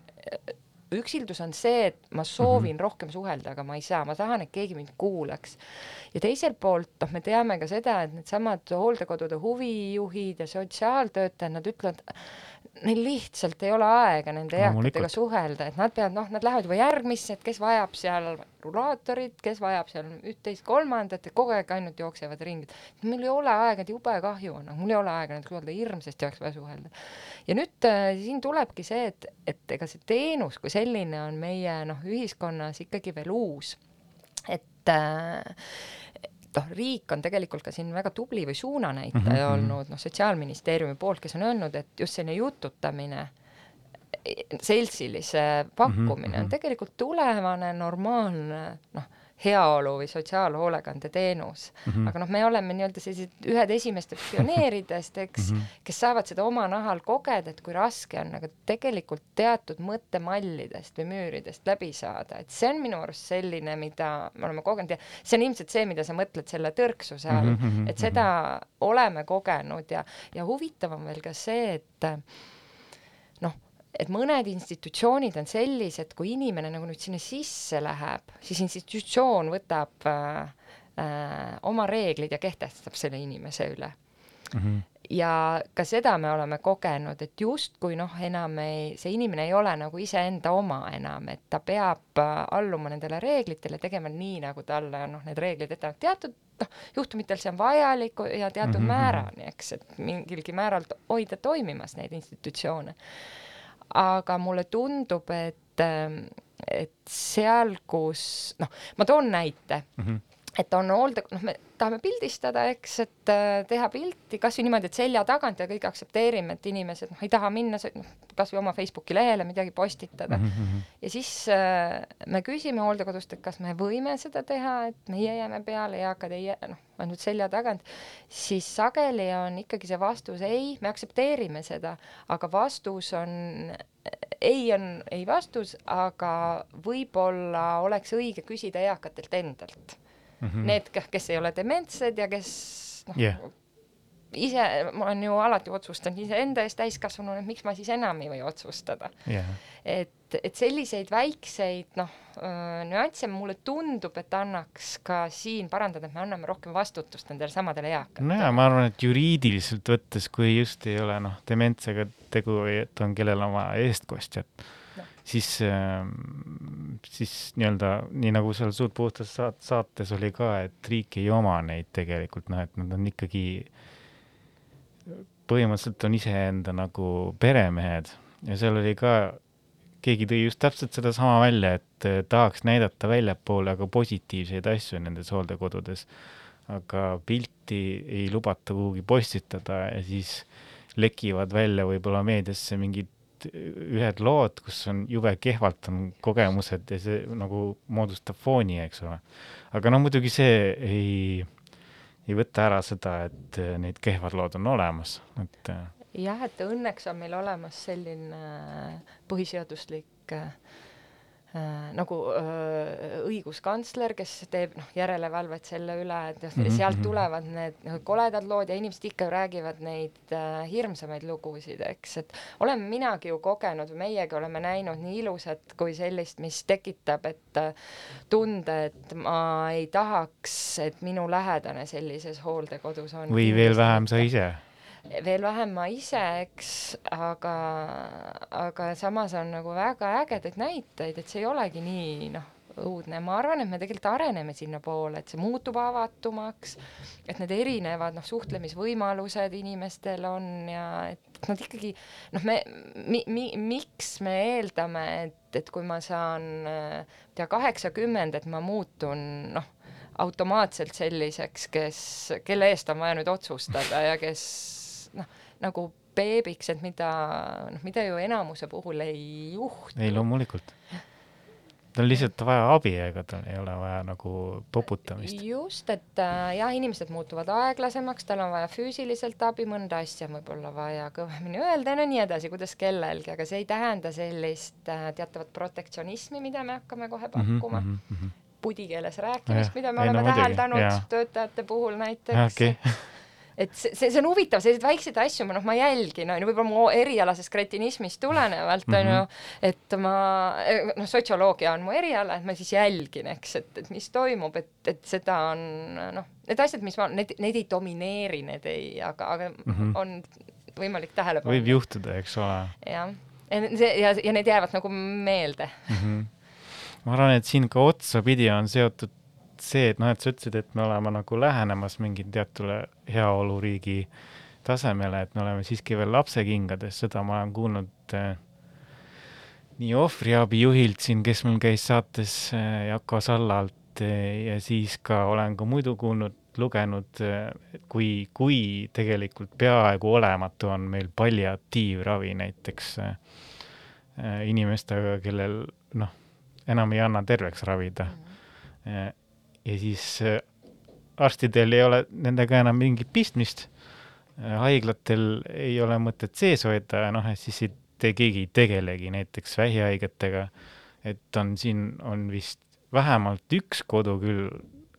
üksildus on see, et ma soovin mm -hmm. rohkem suhelda, aga ma ei saa, ma tahan, et keegi mind kuulaks. ja teiselt poolt, noh, me teame ka seda, et needsamad hooldekodude huvijuhid ja sotsiaaltöötajad, nad ütlevad, neil lihtsalt ei ole aega nende eakatega suhelda, et nad peavad, noh, nad lähevad juba järgmisse, et kes vajab seal rulaatorit, kes vajab seal üht-teist-kolmandat, et kogu aeg ainult jooksevad ringi. mul ei ole aega, et jube kahju on, mul ei ole aega nendega suhelda, hirmsasti oleks vaja suhelda. ja nüüd äh, siin tulebki see, et, et ega see teenus kui selline on meie noh, ühiskonnas ikkagi veel uus. et äh, noh, riik on tegelikult ka siin väga tubli või suunanäitaja mm -hmm. olnud, noh, Sotsiaalministeeriumi poolt, kes on öelnud, et just selline jututamine, seltsilise pakkumine mm -hmm. on mhm. tegelikult tulevane normaalne noh heaolu või sotsiaalhoolekandeteenus mm. -hmm. aga noh, me oleme nii-öelda sellised ühed esimestest pioneeridest, eks mm, -hmm. kes saavad seda oma nahal kogeda, et kui raske on, aga tegelikult teatud mõttemallidest või müüridest läbi saada, et see on minu arust selline, mida me oleme kogenud ja see on ilmselt see, mida sa mõtled selle tõrksuse all mm, -hmm. et seda oleme kogenud ja, ja huvitav on veel ka see, et et mõned institutsioonid on sellised, kui inimene nagu nüüd sinna sisse läheb, siis institutsioon võtab äh, äh, oma reeglid ja kehtestab selle inimese üle mm. -hmm. ja ka seda me oleme kogenud, et justkui noh, enam ei, see inimene ei ole nagu iseenda oma enam, et ta peab äh, alluma nendele reeglitele, tegema nii, nagu talle on noh, need reeglid ette antud, teatud noh, juhtumitel see on vajalik ja teatud mm -hmm. määrani, eks, et mingilgi määral hoida toimimas neid institutsioone aga mulle tundub, et, ähm, et seal, kus noh, ma toon näite mm. -hmm et on hoolde, noh, me tahame pildistada, eks, et äh, teha pilti kasvõi niimoodi, et selja tagant ja kõik aktsepteerime, et inimesed noh, ei taha minna noh, kasvõi oma Facebooki lehele midagi postitada mm. -hmm. ja siis äh, me küsime hooldekodust, et kas me võime seda teha, et meie jääme peale, eakad ei jää, noh, ainult selja tagant, siis sageli on ikkagi see vastus ei, me aktsepteerime seda, aga vastus on ei on ei vastus, aga võib-olla oleks õige küsida eakatelt endalt mm. -hmm. Need, kes ei ole dementsed ja kes noh yeah., ise, ma olen ju alati otsustanud iseenda eest täiskasvanuna, et miks ma siis enam ei või otsustada yeah.. et, et selliseid väikseid noh, nüansse mulle tundub, et annaks ka siin parandada, et me anname rohkem vastutust nendele samadele eakatele. nojah, ma arvan, et juriidiliselt võttes, kui just ei ole noh, dementsega tegu või et on kellel oma eestkostjat no., siis äh,, siis nii-öelda nii nagu seal Suud puhtas saat-, saates oli ka, et riik ei oma neid tegelikult noh, et nad on ikkagi põhimõtteliselt on iseenda nagu peremehed ja seal oli ka, keegi tõi just täpselt sedasama välja, et eh, tahaks näidata väljapoole aga positiivseid asju nendes hooldekodudes, aga pilti ei lubata kuhugi postitada ja siis lekivad välja võib-olla meediasse mingid ühed lood, kus on jube kehvalt on kogemused ja see nagu moodustab fooni, eks ole. aga no muidugi see ei ei võta ära seda, et äh, need kehvad lood on olemas, et. Äh, jah, et õnneks on meil olemas selline põhiseaduslik äh, äh, nagu äh, õiguskantsler, kes teeb noh, järelevalvet selle üle, et mm -hmm. sealt mhm. tulevad need noh, koledad lood ja inimesed ikka räägivad neid äh, hirmsamaid lugusid, eks, et olen minagi ju kogenud meiegi oleme näinud nii ilusat kui sellist, mis tekitab, et äh, tunde, et ma ei tahaks, et minu lähedane sellises hooldekodus on. või veel vähem sa ise veel vähem ma ise, eks, aga, aga samas on nagu väga ägedaid näiteid, et see ei olegi nii noh, õudne, ma arvan, et me tegelikult areneme sinnapoole, et see muutub avatumaks, et need erinevad noh, suhtlemisvõimalused inimestel on ja et nad ikkagi noh, me mi,, mi, miks me eeldame, et, et kui ma saan tea kaheksakümmend, et ma muutun noh, automaatselt selliseks, kes, kelle eest on vaja nüüd otsustada ja kes noh, nagu beebiks, et mida, noh, mida ju enamuse puhul ei juhtu. ei, loomulikult. tal on lihtsalt vaja abi, ega tal ei ole vaja nagu poputamist. just, et äh, jah, inimesed muutuvad aeglasemaks, tal on vaja füüsiliselt abi, mõnda asja on võib-olla vaja kõvemini öelda ja no nii edasi, kuidas kellelgi, aga see ei tähenda sellist äh, teatavat protektsionismi, mida me hakkame kohe mhm, pakkuma mm. -hmm pudikeeles rääkimist, mida me ei, oleme no, täheldanud töötajate puhul näiteks okay et see, see, see on huvitav, selliseid väikseid asju ma noh, ma jälgin, on ju, võib-olla mu erialasest kretinismist tulenevalt on mm -hmm. ju, et ma noh, sotsioloogia on mu eriala, et ma siis jälgin, eks, et, et mis toimub, et, et seda on noh, need asjad, mis ma, need, neid ei domineeri, need ei, aga, aga mm -hmm. on võimalik tähele panna. võib juhtuda, eks ole. jah, ja see ja, ja need jäävad nagu meelde mm. -hmm. ma arvan, et siin ka otsapidi on seotud see, et noh, et sa ütlesid, et me oleme nagu lähenemas mingi teatule heaoluriigi tasemele, et me oleme siiski veel lapsekingades, seda ma olen kuulnud äh, nii ohvriabijuhilt siin, kes meil käis saates äh, Jako Sallalt äh, ja siis ka olen ka muidu kuulnud, lugenud kui, kui tegelikult peaaegu olematu on meil palliatiivravi näiteks inimestega, kellel noh, enam ei anna terveks ravida mm. -hmm ja siis äh, arstidel ei ole nendega enam mingit pistmist, äh, haiglatel ei ole mõtet sees hoida, noh, et siis ei te, keegi ei tegelegi näiteks vähihaigetega, et on siin, on vist vähemalt üks kodu küll,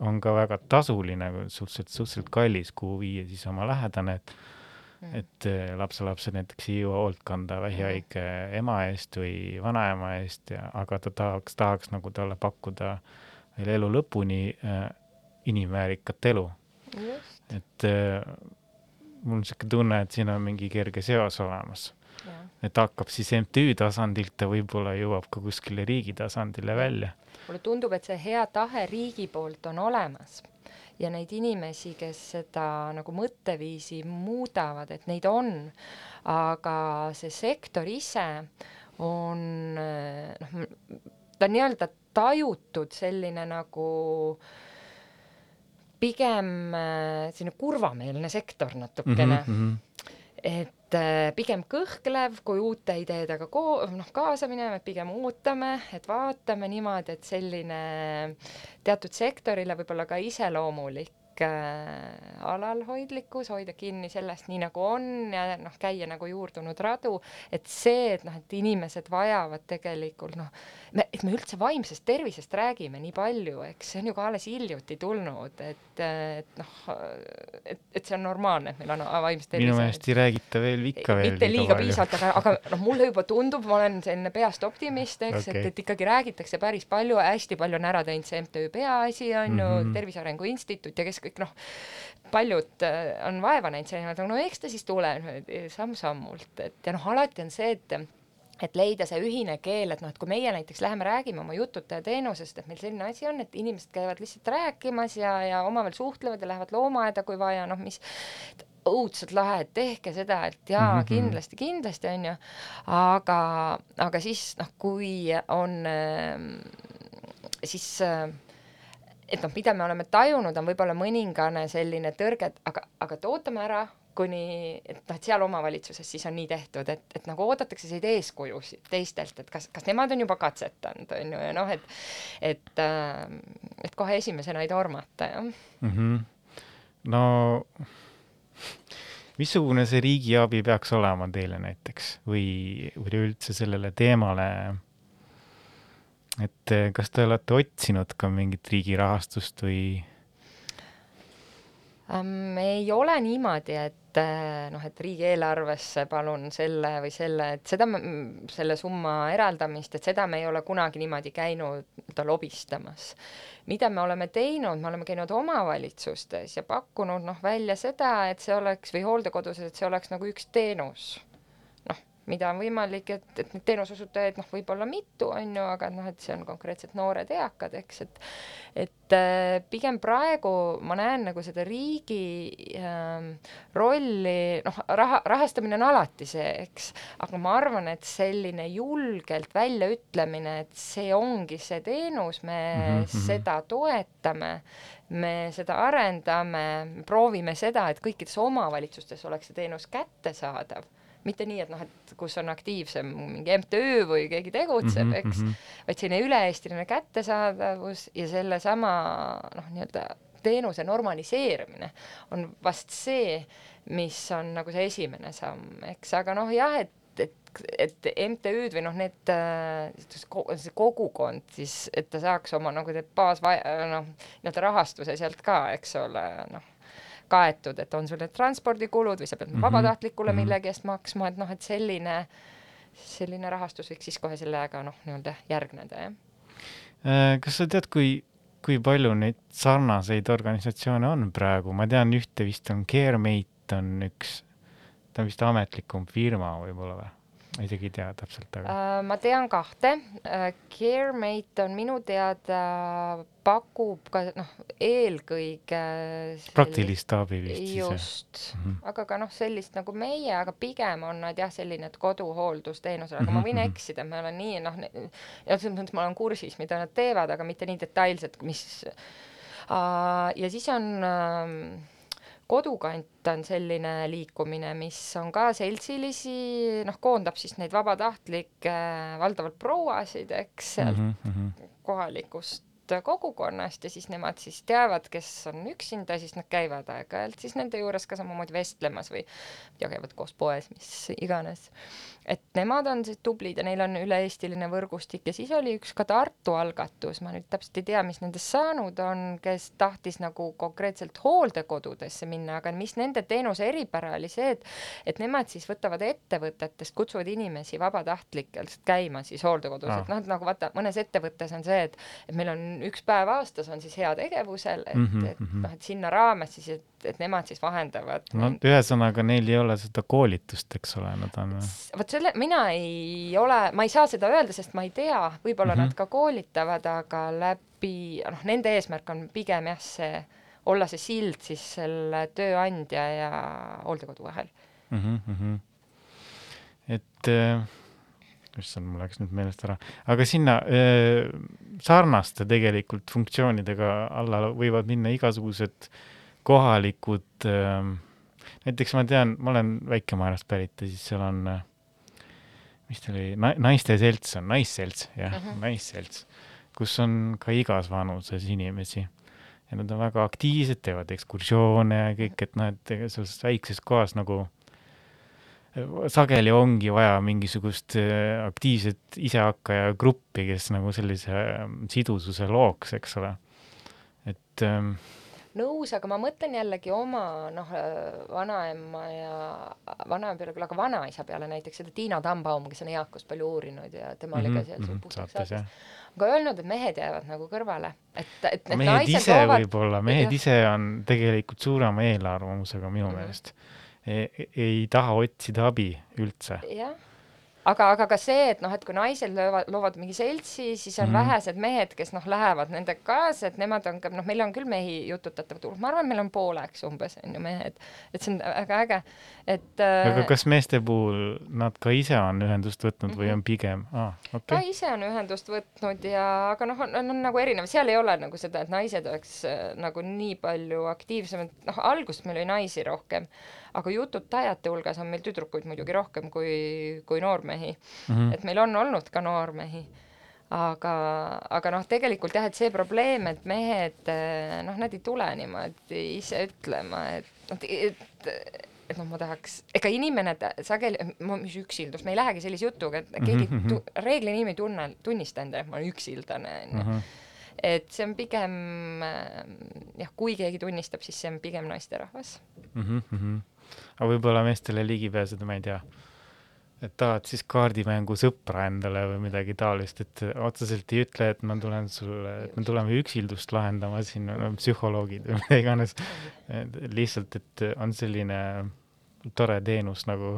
on ka väga tasuline, suhteliselt, suhteliselt kallis, kuhu viia siis oma lähedane, et mm. et äh, lapselapsed näiteks ei jõua hoolt kanda vähihaige ema eest või vanaema eest ja, aga ta tahaks, tahaks nagu talle pakkuda äh, veel elu lõpuni äh, inimväärikat elu. et äh, mul on niisugune tunne, et siin on mingi kerge seos olemas. et hakkab siis MTÜ tasandilt ja võib-olla jõuab ka kuskile riigi tasandile välja. mulle tundub, et see hea tahe riigi poolt on olemas ja neid inimesi, kes seda nagu mõtteviisi muudavad, et neid on, aga see sektor ise on noh, ta nii-öelda tajutud selline nagu pigem äh, selline kurvameelne sektor natukene mm. -hmm. et äh, pigem kõhklev kui uute ideedega ko-, noh, kaasa minema, et pigem ootame, et vaatame niimoodi, et selline teatud sektorile võib-olla ka iseloomulik äh, alalhoidlikkus, hoida kinni sellest, nii nagu on ja noh, käia nagu juurdunud radu, et see, et noh, et inimesed vajavad tegelikult noh, me, et me üldse vaimsest tervisest räägime nii palju, eks see on ju ka alles hiljuti tulnud, et, et noh, et, et see on normaalne, et meil on vaimset tervist. minu meelest ei räägita veel ikka veel mitte liiga piisavalt, aga, aga noh, mulle juba tundub, ma olen selline peast optimist, eks okay., et, et ikkagi räägitakse päris palju, hästi palju on ära teinud see MTÜ Peaasi, on mm -hmm. ju. Tervise Arengu Instituut ja kes kõik noh, paljud äh, on vaeva näinud selle nimel, no eks ta siis tuleb samm-sammult, et ja noh, alati on see, et et leida see ühine keel, et noh, et kui meie näiteks läheme räägime oma jututaja teenusest, et meil selline asi on, et inimesed käivad lihtsalt rääkimas ja, ja omavahel suhtlevad ja lähevad loomaaeda, kui vaja, noh, mis õudselt lahe, et tehke seda, et jaa mm, -hmm. kindlasti, kindlasti on ju, aga, aga siis noh, kui on siis et noh, mida me oleme tajunud, on võib-olla mõningane selline tõrge, et aga, aga et ootame ära, kuni, et noh, et seal omavalitsuses siis on nii tehtud, et, et nagu oodatakse selliseid eeskujusid teistelt, et kas, kas nemad on juba katsetanud, on ju, ja noh, et et äh, et kohe esimesena ei tormata, jah mm. -hmm. no missugune see riigiabi peaks olema teile näiteks või, või üldse sellele teemale? et kas te olete otsinud ka mingit riigi rahastust või? Ähm,? ei ole niimoodi, et eh, noh, et riigieelarvesse palun selle või selle, et seda, selle summa eraldamist, et seda me ei ole kunagi niimoodi käinud nii-öelda lobistamas mida me oleme teinud, me oleme käinud omavalitsustes ja pakkunud noh, välja seda, et see oleks või hooldekodus, et see oleks nagu üks teenus mida on võimalik, et, et neid teenuseosutajaid noh, võib olla mitu, on ju, aga noh, et see on konkreetselt noored eakad, eks, et et äh, pigem praegu ma näen nagu seda riigi äh, rolli, noh, raha, rahastamine on alati see, eks, aga ma arvan, et selline julgelt väljaütlemine, et see ongi see teenus, me mm -hmm. seda toetame, me seda arendame, proovime seda, et kõikides omavalitsustes oleks see teenus kättesaadav mitte nii, et noh, et kus on aktiivsem mingi MTÜ või keegi tegutseb mm, -hmm, eks mm, -hmm. vaid selline üle-eestiline kättesaadavus ja sellesama noh, nii-öelda teenuse normaliseerimine on vast see, mis on nagu see esimene samm, eks, aga noh, jah, et et, MTÜ-d või noh, need äh, see kogukond siis, et ta saaks oma nagu need baas, noh, nii-öelda rahastuse sealt ka, eks ole, noh kaetud, et on sul need transpordikulud või sa pead mm -hmm. vabatahtlikule -hmm. millegi eest maksma, et noh, et selline, selline rahastus võiks siis kohe sellega noh, nii-öelda järgneda, jah. Äh, kas sa tead, kui, kui palju neid sarnaseid organisatsioone on praegu, ma tean ühte vist on CareMate on üks, ta on vist ametlikum firma võib-olla või? Ma isegi ei tea täpselt, aga uh,. ma tean kahte uh,. CareMate on minu teada, pakub ka noh, eelkõige sellist, praktilist abi vist siis. just mm, -hmm. aga ka noh, sellist nagu meie, aga pigem on nad jah, selline, et koduhooldusteenusel, aga mm -hmm. ma võin mhm. eksida, ma olen nii noh, ja selles mõttes ma olen kursis, mida nad teevad, aga mitte nii detailselt, mis uh, ja siis on uh, kodukant on selline liikumine, mis on ka seltsilisi, noh, koondab siis neid vabatahtlikke, valdavalt prouasid, eks, sealt mm -hmm. kohalikust kogukonnast ja siis nemad siis teavad, kes on üksinda, siis nad käivad aeg-ajalt siis nende juures ka samamoodi vestlemas või ja käivad koos poes, mis iganes et nemad on siis tublid ja neil on üle-eestiline võrgustik ja siis oli üks ka Tartu algatus, ma nüüd täpselt ei tea, mis nendest saanud on, kes tahtis nagu konkreetselt hooldekodudesse minna, aga mis nende teenuse eripära oli see, et et nemad siis võtavad ettevõtetest, kutsuvad inimesi vabatahtlikelt käima siis hooldekodus ah., et noh, et nagu vaata, mõnes ettevõttes on see, et et meil on üks päev aastas on siis heategevusel, et mm, -hmm. et mhm. noh, et sinna raames siis, et, et nemad siis vahendavad. no ühesõnaga, neil ei ole seda koolitust, eks ole, nad on vot selle, mina ei ole, ma ei saa seda öelda, sest ma ei tea, võib-olla mm -hmm. nad ka koolitavad, aga läbi, noh, nende eesmärk on pigem jah, see, olla see sild siis selle tööandja ja hooldekodu vahel mm. -hmm. et äh, issand, mul läks nüüd meelest ära, aga sinna äh, sarnaste tegelikult funktsioonidega alla võivad minna igasugused kohalikud äh, näiteks ma tean, ma olen Väike-Maarjast pärit ja siis seal on äh, mis ta oli, naiste selts on, naisselts, jah uh, -huh. naisselts, kus on ka igas vanuses inimesi. ja nad on väga aktiivsed, teevad ekskursioone ja kõik, et noh, et selles väikses kohas nagu sageli ongi vaja mingisugust äh, aktiivset isehakkaja gruppi, kes nagu sellise äh, sidususe looks, eks ole. et ähm, nõus, aga ma mõtlen jällegi oma noh, vanaema ja, vanaema peale küll, aga vanaisa peale näiteks seda Tiina Tambaum, kes on eakust palju uurinud ja tema oli mm -hmm, ka seal mm -hmm, puhtaks saates. aga öelnud, et mehed jäävad nagu kõrvale, et, et mehed naised ise loovad... võib-olla, mehed ja. ise on tegelikult suurema eelarvamusega minu mm -hmm. meelest ei, ei taha otsida abi üldse. jah aga, aga ka see, et noh, et kui naised löövad, loovad mingi seltsi, siis on mm vähesed mehed, kes noh, lähevad nendega kaasa, et nemad on ka, noh, meil on küll mehi jututatavad hulk, ma arvan, meil on pooleks umbes on ju mehed, et see on väga äge, et äh, aga kas meeste puhul nad ka ise on ühendust võtnud mm -hmm. või on pigem? Ah,, okay.? ka ise on ühendust võtnud ja, aga noh, on, on, on nagu erinev, seal ei ole nagu seda, et naised oleks äh, nagu nii palju aktiivsemad, noh, alguses meil oli naisi rohkem aga jututajate hulgas on meil tüdrukuid muidugi rohkem kui, kui noormehi mm. -hmm. et meil on olnud ka noormehi aga, aga noh, tegelikult jah, et see probleem, et mehed noh, nad ei tule niimoodi ise ütlema, et noh, et et noh, ma tahaks, ega inimene sageli, mis üksildus, me ei lähegi sellise jutuga, et keegi mm -hmm. reeglina inimene ei tunne, tunnista endale, et ma olen üksildane, onju Mhm. et see on pigem jah, kui keegi tunnistab, siis see on pigem naisterahvas. mm. -hmm. Aga võib-olla meestele ligi pääseda, ma ei tea, et tahad siis kaardimängu sõpra endale või midagi taolist, et otseselt ei ütle, et ma tulen sulle, et me tuleme üksildust lahendama siin psühholoogid või mida iganes. lihtsalt, et on selline tore teenus nagu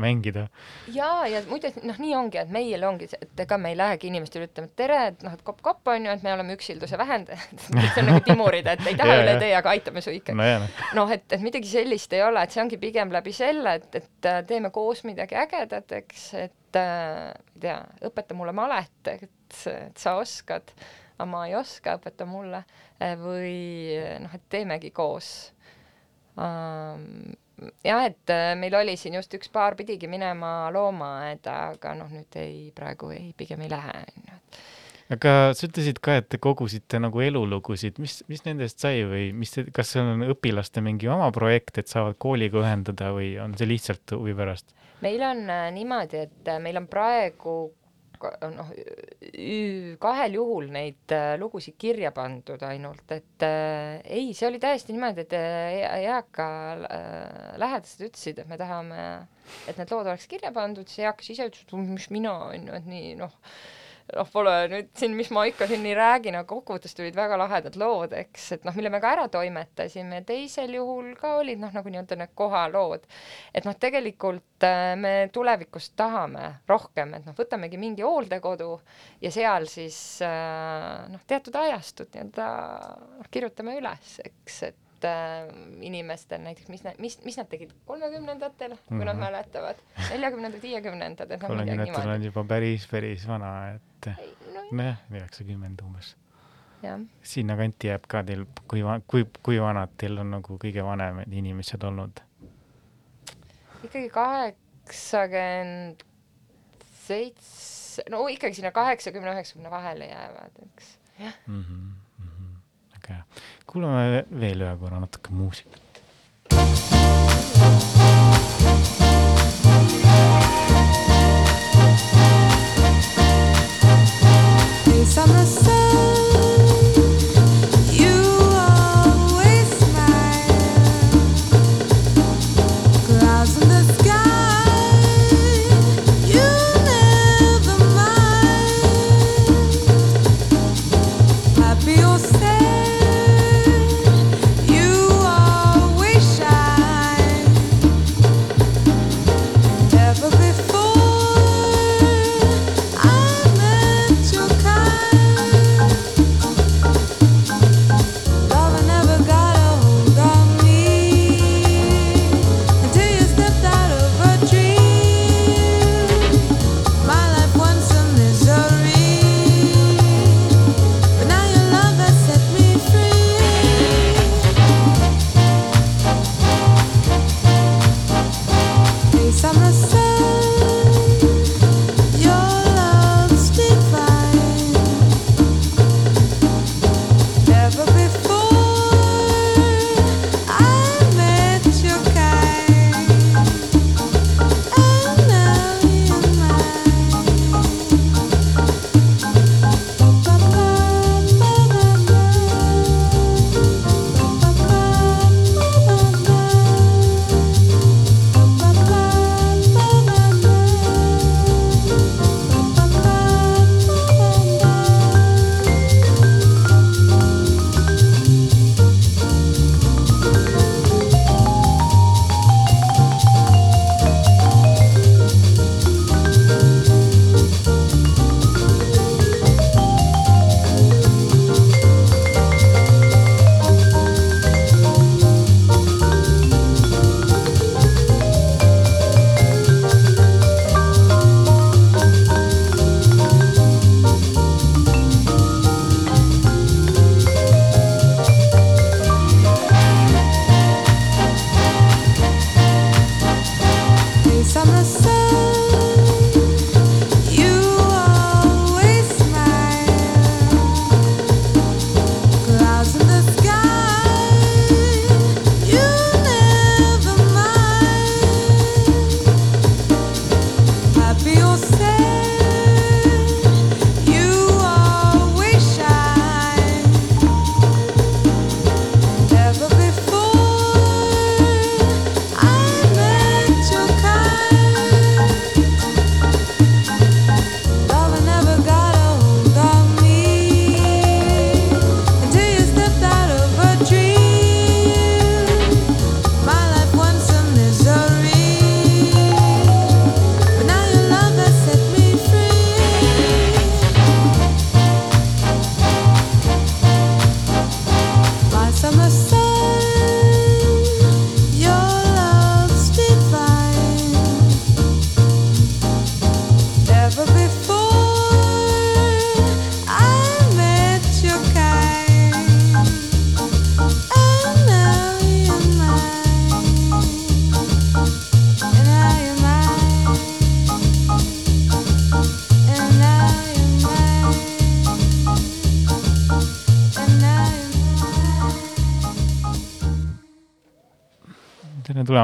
mängida. ja, ja muide, noh, nii ongi, et meil ongi et ega me ei lähegi inimestele ütlema, et tere, et noh, et kopp-kopp on ju, et me oleme üksilduse vähendajad see on nagu timurid, et ei taha Ja, üle tee, aga aitame su ikka. noh. noh, et, et midagi sellist ei ole, et see ongi pigem läbi selle, et, et äh, teeme koos midagi ägedat, eks, et äh, ei tea, õpeta mulle malet, et, et sa oskad, aga ma ei oska, õpeta mulle või noh, et teemegi koos um, jah, et äh, meil oli siin just üks paar pidigi minema loomaaeda, aga noh, nüüd ei, praegu ei, pigem ei lähe, onju. aga sa ütlesid ka, et te kogusite nagu elulugusid, mis, mis nendest sai või mis, kas see on õpilaste mingi oma projekt, et saavad kooliga ühendada või on see lihtsalt huvi pärast? meil on äh, niimoodi, et äh, meil on praegu noh, kahel juhul neid äh, lugusid kirja pandud ainult, et äh, ei, see oli täiesti niimoodi, et äh, eaka äh, lähedased ütlesid, et me tahame, et need lood oleks kirja pandud, siis eakas ise ütles, et mis mina on ju, et nii noh, noh, pole nüüd siin, mis ma ikka siin nii räägin, aga kokkuvõttes tulid väga lahedad lood, eks, et noh, mille me ka ära toimetasime, teisel juhul ka olid noh, nagu nii-öelda need kohalood. et noh, tegelikult äh, me tulevikus tahame rohkem, et noh, võtamegi mingi hooldekodu ja seal siis äh, noh, teatud ajastut nii-öelda noh, kirjutame üles, eks, et äh, inimestel näiteks, mis, mis, mis nad tegid kolmekümnendatel, kui nad Mhm. mäletavad, neljakümnendad, viiekümnendad, et noh, midagi niimoodi. on juba päris, päris vana, et no nojah, üheksakümmend umbes. sinnakanti jääb ka teil, kui kui, kui vanad teil on nagu kõige vanemad inimesed olnud? ikkagi kaheksakümmend seitse, no ikkagi sinna kaheksakümne, üheksakümne vahele jäävad, eks. jah, mm. -hmm, mm -hmm. Väga hea. kuulame ve- veel ühe korra natuke muusikat.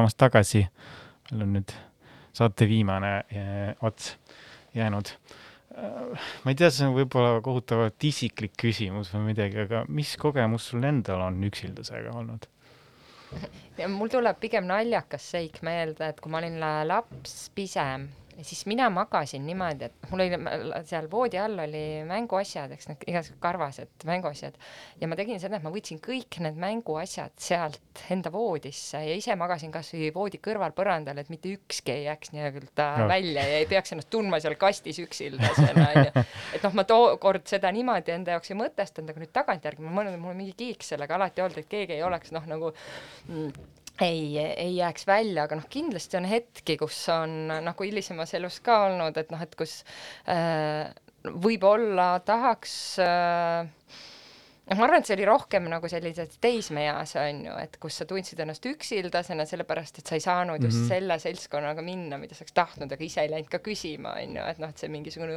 Tulemast tagasi. meil on nüüd saate viimane eh, ots jäänud. ma ei tea, see on võib-olla kohutavalt isiklik küsimus või midagi, aga mis kogemus sul endal on üksildusega olnud? mul tuleb pigem naljakas seik meelde, et kui ma olin la- laps, pisem, siis mina magasin niimoodi, et mul oli seal voodi all oli mänguasjad, eks need igasugused karvased mänguasjad. ja ma tegin seda, et ma võtsin kõik need mänguasjad sealt enda voodisse ja ise magasin kasvõi voodi kõrval põrandal, et mitte ükski ei jääks nii-öelda No. välja ja ei peaks ennast tundma seal kastis üksildasena onju. et noh, ma tookord seda niimoodi enda jaoks ei mõtestanud, aga nüüd tagantjärgi ma mõtlen, et mul on mingi kiik sellega alati olnud, et keegi ei oleks noh, nagu mm, ei, ei jääks välja, aga noh, kindlasti on hetki, kus on nagu hilisemas elus ka olnud, et noh, et kus äh, võib-olla tahaks äh, noh, ma arvan, et see oli rohkem nagu sellises teismeeas on ju, et kus sa tundsid ennast üksildasena, sellepärast et sa ei saanud just Mhm. selle seltskonnaga minna, mida sa oleks tahtnud, aga ise ei läinud ka küsima, on ju, et noh, et see mingisugune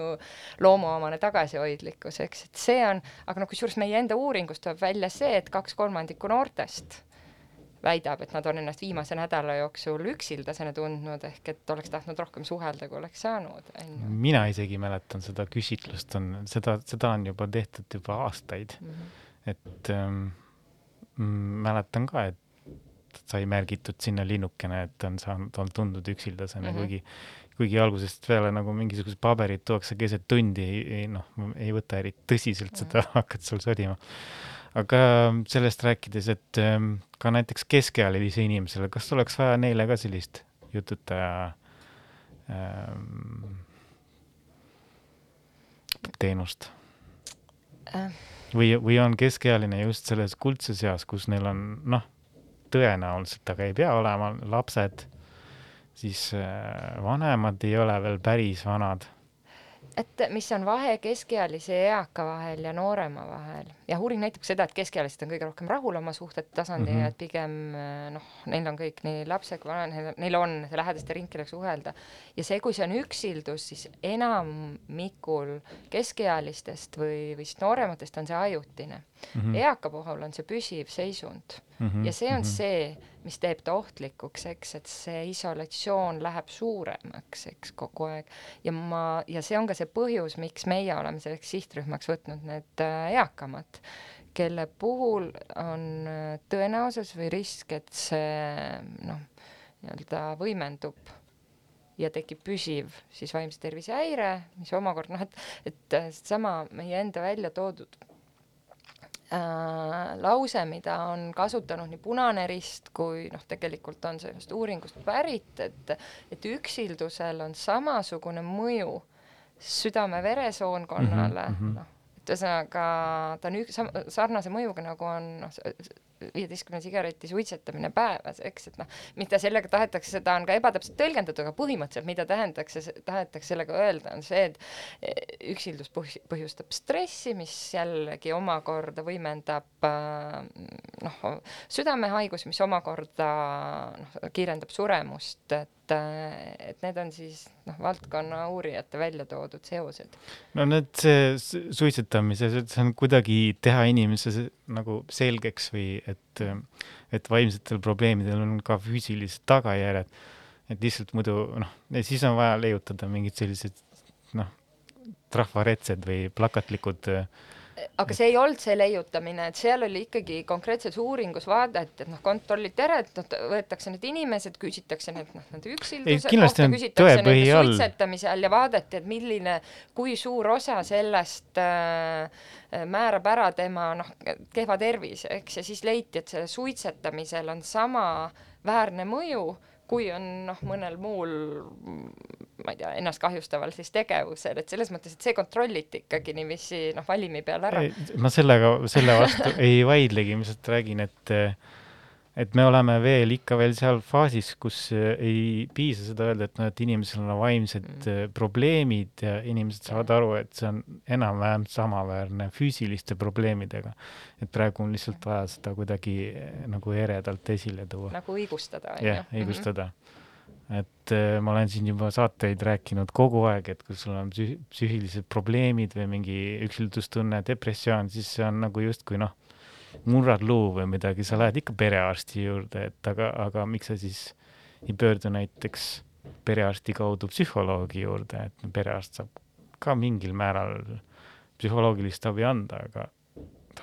loomuomane tagasihoidlikkus, eks, et see on, aga noh, kusjuures meie enda uuringust tuleb välja see, et kaks kolmandikku noortest väidab, et nad on ennast viimase nädala jooksul üksildasena tundnud, ehk et oleks tahtnud rohkem suhelda, kui oleks saanud, on ju. mina isegi mäletan seda küsitlust on, seda, seda on juba tehtud juba aastaid, Mhm. et ähm, mm, mäletan ka, et sai märgitud sinna linnukene, et on saanud, on tundnud üksildasena mm, Mhm. -hmm. kuigi, kuigi algusest peale nagu mingisugused paberid tuuakse keset tundi, ei, ei noh, ei võta eriti tõsiselt seda mm, -hmm. hakkad seal sodima. Aga sellest rääkides, et ähm, ka näiteks keskealise inimesele, kas oleks vaja neile ka sellist jututaja ähm, teenust Äh. või, või on keskealine just selles kuldses eas, kus neil on noh, tõenäoliselt, aga ei pea olema lapsed, siis äh, vanemad ei ole veel päris vanad. Et mis on vahe keskealise ja eaka vahel ja noorema vahel? jah, uuring näitab seda, et keskealised on kõige rohkem rahul oma suhtete tasandil mm. -hmm. ja et pigem eh, noh, neil on kõik nii lapsed kui vanemad, neil, on see lähedaste ring, kellega suhelda. ja see, kui see on üksildus, siis enamikul keskealistest või, või siis noorematest on see ajutine mm. -hmm. eaka puhul on see püsiv seisund ja see on see, mis teeb ta ohtlikuks, eks, et see isolatsioon läheb suuremaks, eks, kogu aeg. ja ma, ja see on ka see põhjus, miks meie oleme selleks sihtrühmaks võtnud need äh, eakamad, kelle puhul on äh, tõenäosus või risk, et see noh, nii-öelda võimendub ja tekib püsiv siis vaimse tervise häire, mis omakorda noh, et, et äh, sama meie enda välja toodud äh, lause, mida on kasutanud nii Punane Rist kui noh, tegelikult on sellest uuringust pärit, et et üksildusel on samasugune mõju südame-veresoonkonnale mm, mhm. noh, et ühesõnaga ta on üks sarnase mõjuga nagu on noh, viieteistkümne sigareti suitsetamine päevas, eks, et noh, mida sellega tahetakse, seda on ka ebatäpselt tõlgendatud, aga põhimõtteliselt mida tähendakse, tahetakse sellega öelda, on see, et eh, üksildus põh- põhjustab stressi, mis jällegi omakorda võimendab äh, noh, südamehaigusi, mis omakorda noh, kiirendab suremust, et et need on siis noh, valdkonna uurijate välja toodud seosed. no need, see su- suitsetamise, see on kuidagi teha inimese se- nagu selgeks või et, et vaimsetel probleemidel on ka füüsilised tagajärjed. et lihtsalt muidu noh, siis on vaja leiutada mingid sellised noh, trafaretsed või plakatlikud äh, aga see ei olnud see leiutamine, et seal oli ikkagi konkreetses uuringus vaadati, et noh, kontrolliti ära, et noh, võetakse need inimesed, küsitakse need noh, nende üksilduse kohta, küsitakse nende suitsetamise all ja vaadati, et milline, kui suur osa sellest äh, määrab ära tema noh, kehva tervise, eks, ja siis leiti, et sellel suitsetamisel on samaväärne mõju, kui on noh, mõnel muul ma ei tea, ennast kahjustaval siis tegevusel, et selles mõttes, et see kontrolliti ikkagi niiviisi noh, valimi peal ära. ma sellega, selle vastu ei vaidlegi, ma lihtsalt räägin, et et me oleme veel ikka veel seal faasis, kus äh, ei piisa seda öelda, et noh, et inimesel on vaimsed mm. probleemid ja inimesed saavad aru, et see on enam-vähem samaväärne füüsiliste probleemidega. et praegu on lihtsalt vaja seda kuidagi äh, nagu eredalt esile tuua. nagu õigustada, jah. Mhm. õigustada. et äh, ma olen siin juba saateid rääkinud kogu aeg, et kui sul on psüh- psüühilised probleemid või mingi üksildustunne, depressioon, siis see on nagu justkui noh, murrad luu või midagi, sa lähed ikka perearsti juurde, et aga, aga miks sa siis ei pöördu näiteks perearsti kaudu psühholoogi juurde, et perearst saab ka mingil määral psühholoogilist abi anda, aga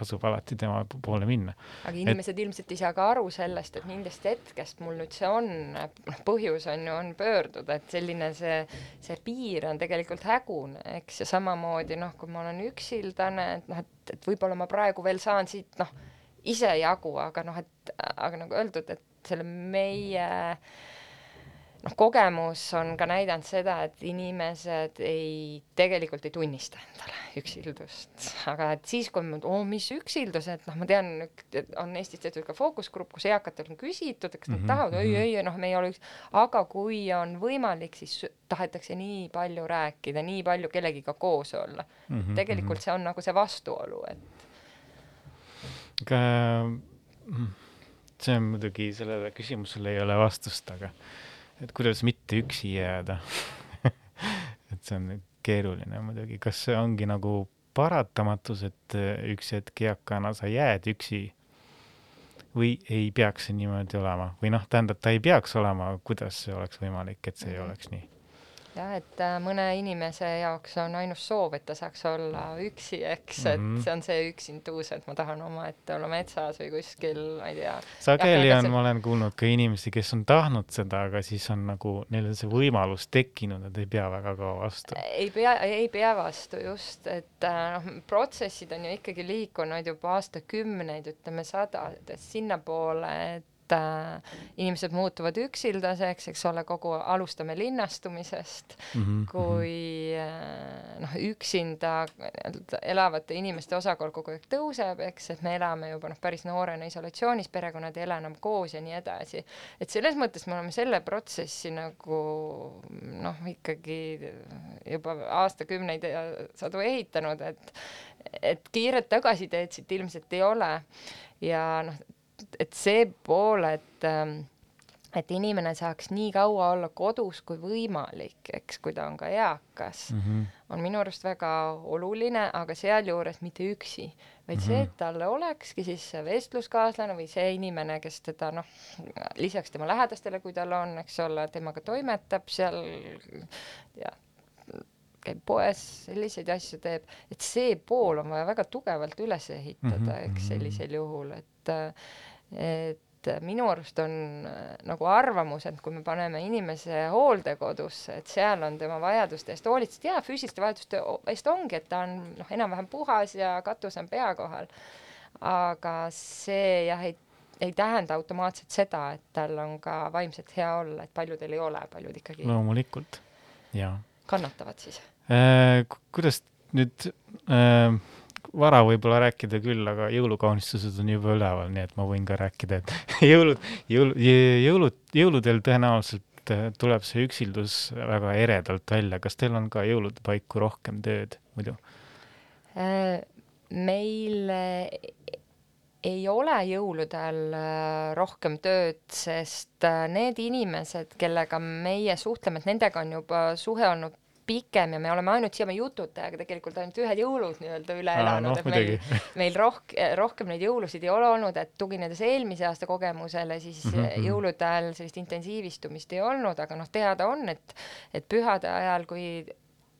tasub alati tema po- poole minna. aga inimesed et... ilmselt ei saa ka aru sellest, et millest hetkest mul nüüd see on, noh põhjus on ju, on pöörduda, et selline see, see piir on tegelikult hägune, eks, ja samamoodi noh, kui ma olen üksildane, et noh, et, et võib-olla ma praegu veel saan siit noh, ise jagu, aga noh, et aga nagu öeldud, et selle meie noh, kogemus on ka näidanud seda, et inimesed ei, tegelikult ei tunnista endale üksildust, aga et siis, kui ma, oo, mis üksildus, et noh, ma tean, on Eestis tehtud ka fookusgrupp, kus eakatelt on küsitud, et kas nad Mhm, tahavad, ei, mhm. ei, noh, me ei ole üks, aga kui on võimalik, siis tahetakse nii palju rääkida, nii palju kellegiga koos olla. Mhm, tegelikult see on nagu see vastuolu, et mm, see on muidugi, sellele küsimusele ei ole vastust, aga et kuidas mitte üksi jääda et see on keeruline muidugi, kas see ongi nagu paratamatus, et äh, üks hetk eakana sa jääd üksi või ei peaks see niimoodi olema või noh, tähendab, ta ei peaks olema, kuidas see oleks võimalik, et see ei Mhm. oleks nii? jah, et äh, mõne inimese jaoks on ainus soov, et ta saaks olla üksi, eks, et Mhm. see on see üksinduus, et ma tahan omaette olla metsas või kuskil, ma ei tea. sageli on see-, ma olen kuulnud ka inimesi, kes on tahtnud seda, aga siis on nagu neil on see võimalus tekkinud, nad ei pea väga kaua vastu. ei pea, ei pea vastu just, et äh, noh, protsessid on ju ikkagi liikunud juba aastakümneid, ütleme sadades sinnapoole, et äh, inimesed muutuvad üksildaseks, eks ole, kogu, alustame linnastumisest, Mhm, kui äh, noh, üksinda elavate inimeste osakaal kogu aeg tõuseb, eks, et me elame juba noh, päris noorena isolatsioonis, perekonnad ei ela enam koos ja nii edasi. et selles mõttes me oleme selle protsessi nagu noh, ikkagi juba aastakümneid ja sadu ehitanud, et et kiiret tagasiteed siit ilmselt ei ole ja noh, et see pool, et ähm, et inimene saaks nii kaua olla kodus kui võimalik, eks, kui ta on ka eakas mm, mhm. on minu arust väga oluline, aga sealjuures mitte üksi, vaid see, et talle olekski siis see vestluskaaslane või see inimene, kes teda noh, lisaks tema lähedastele, kui tal on, eks ole, temaga toimetab seal ja käib poes, selliseid asju teeb, et see pool on vaja väga tugevalt üles ehitada mm, -hmm, eks mhm. sellisel juhul, et et minu arust on äh, nagu arvamus, et kui me paneme inimese hooldekodusse, et seal on tema vajaduste eest hoolitsetud, jaa, füüsiliste vajaduste eest ongi, et ta on noh, enam-vähem puhas ja katus on pea kohal, aga see jah, ei ei tähenda automaatselt seda, et tal on ka vaimselt hea olla, et paljudel ei ole, paljud ikkagi loomulikult, jaa kannatavad siis. Äh, ku- kuidas nüüd äh, vara võib-olla rääkida küll, aga jõulukaunistused on juba üleval, nii et ma võin ka rääkida, et jõulud, jõul-, jõulud, jõuludel tõenäoliselt äh, tuleb see üksildus väga eredalt välja, kas teil on ka jõulude paiku rohkem tööd muidu? Äh, meil ei ole jõuludel rohkem tööd, sest need inimesed, kellega meie suhtleme, et nendega on juba suhe olnud pikem ja me oleme ainult siiamaani jututajaga tegelikult ainult ühed jõulud nii-öelda üle Aa, elanud noh,, et meil muidugi. meil rohk-, rohkem neid jõulusid ei ole olnud, et tuginedes eelmise aasta kogemusele, siis mm -hmm. jõulude ajal sellist intensiivistumist ei olnud, aga noh, teada on, et et pühade ajal, kui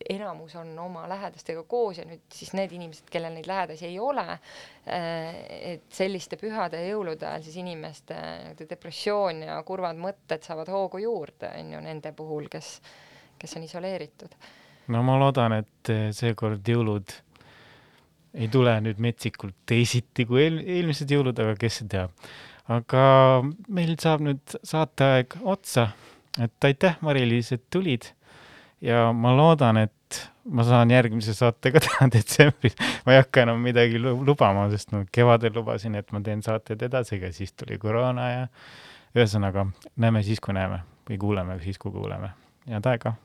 enamus on oma lähedastega koos ja nüüd siis need inimesed, kellel neid lähedasi ei ole, et selliste pühade ja jõulude ajal siis inimeste depressioon ja kurvad mõtted saavad hoogu juurde, on ju, nende puhul, kes, kes on isoleeritud. no ma loodan, et eh, seekord jõulud ei tule nüüd metsikult teisiti kui eel-, eelmised jõulud, aga kes see teab. aga meil saab nüüd saateaeg otsa, et aitäh, Mari-Liis, et tulid ja ma loodan, et ma saan järgmise saatega teha detsembris. ma ei hakka enam midagi lu- lubama, sest ma kevadel lubasin, et ma teen saated edasi, aga siis tuli koroona ja ühesõnaga näeme siis, kui näeme või kuuleme siis, kui kuuleme. head aega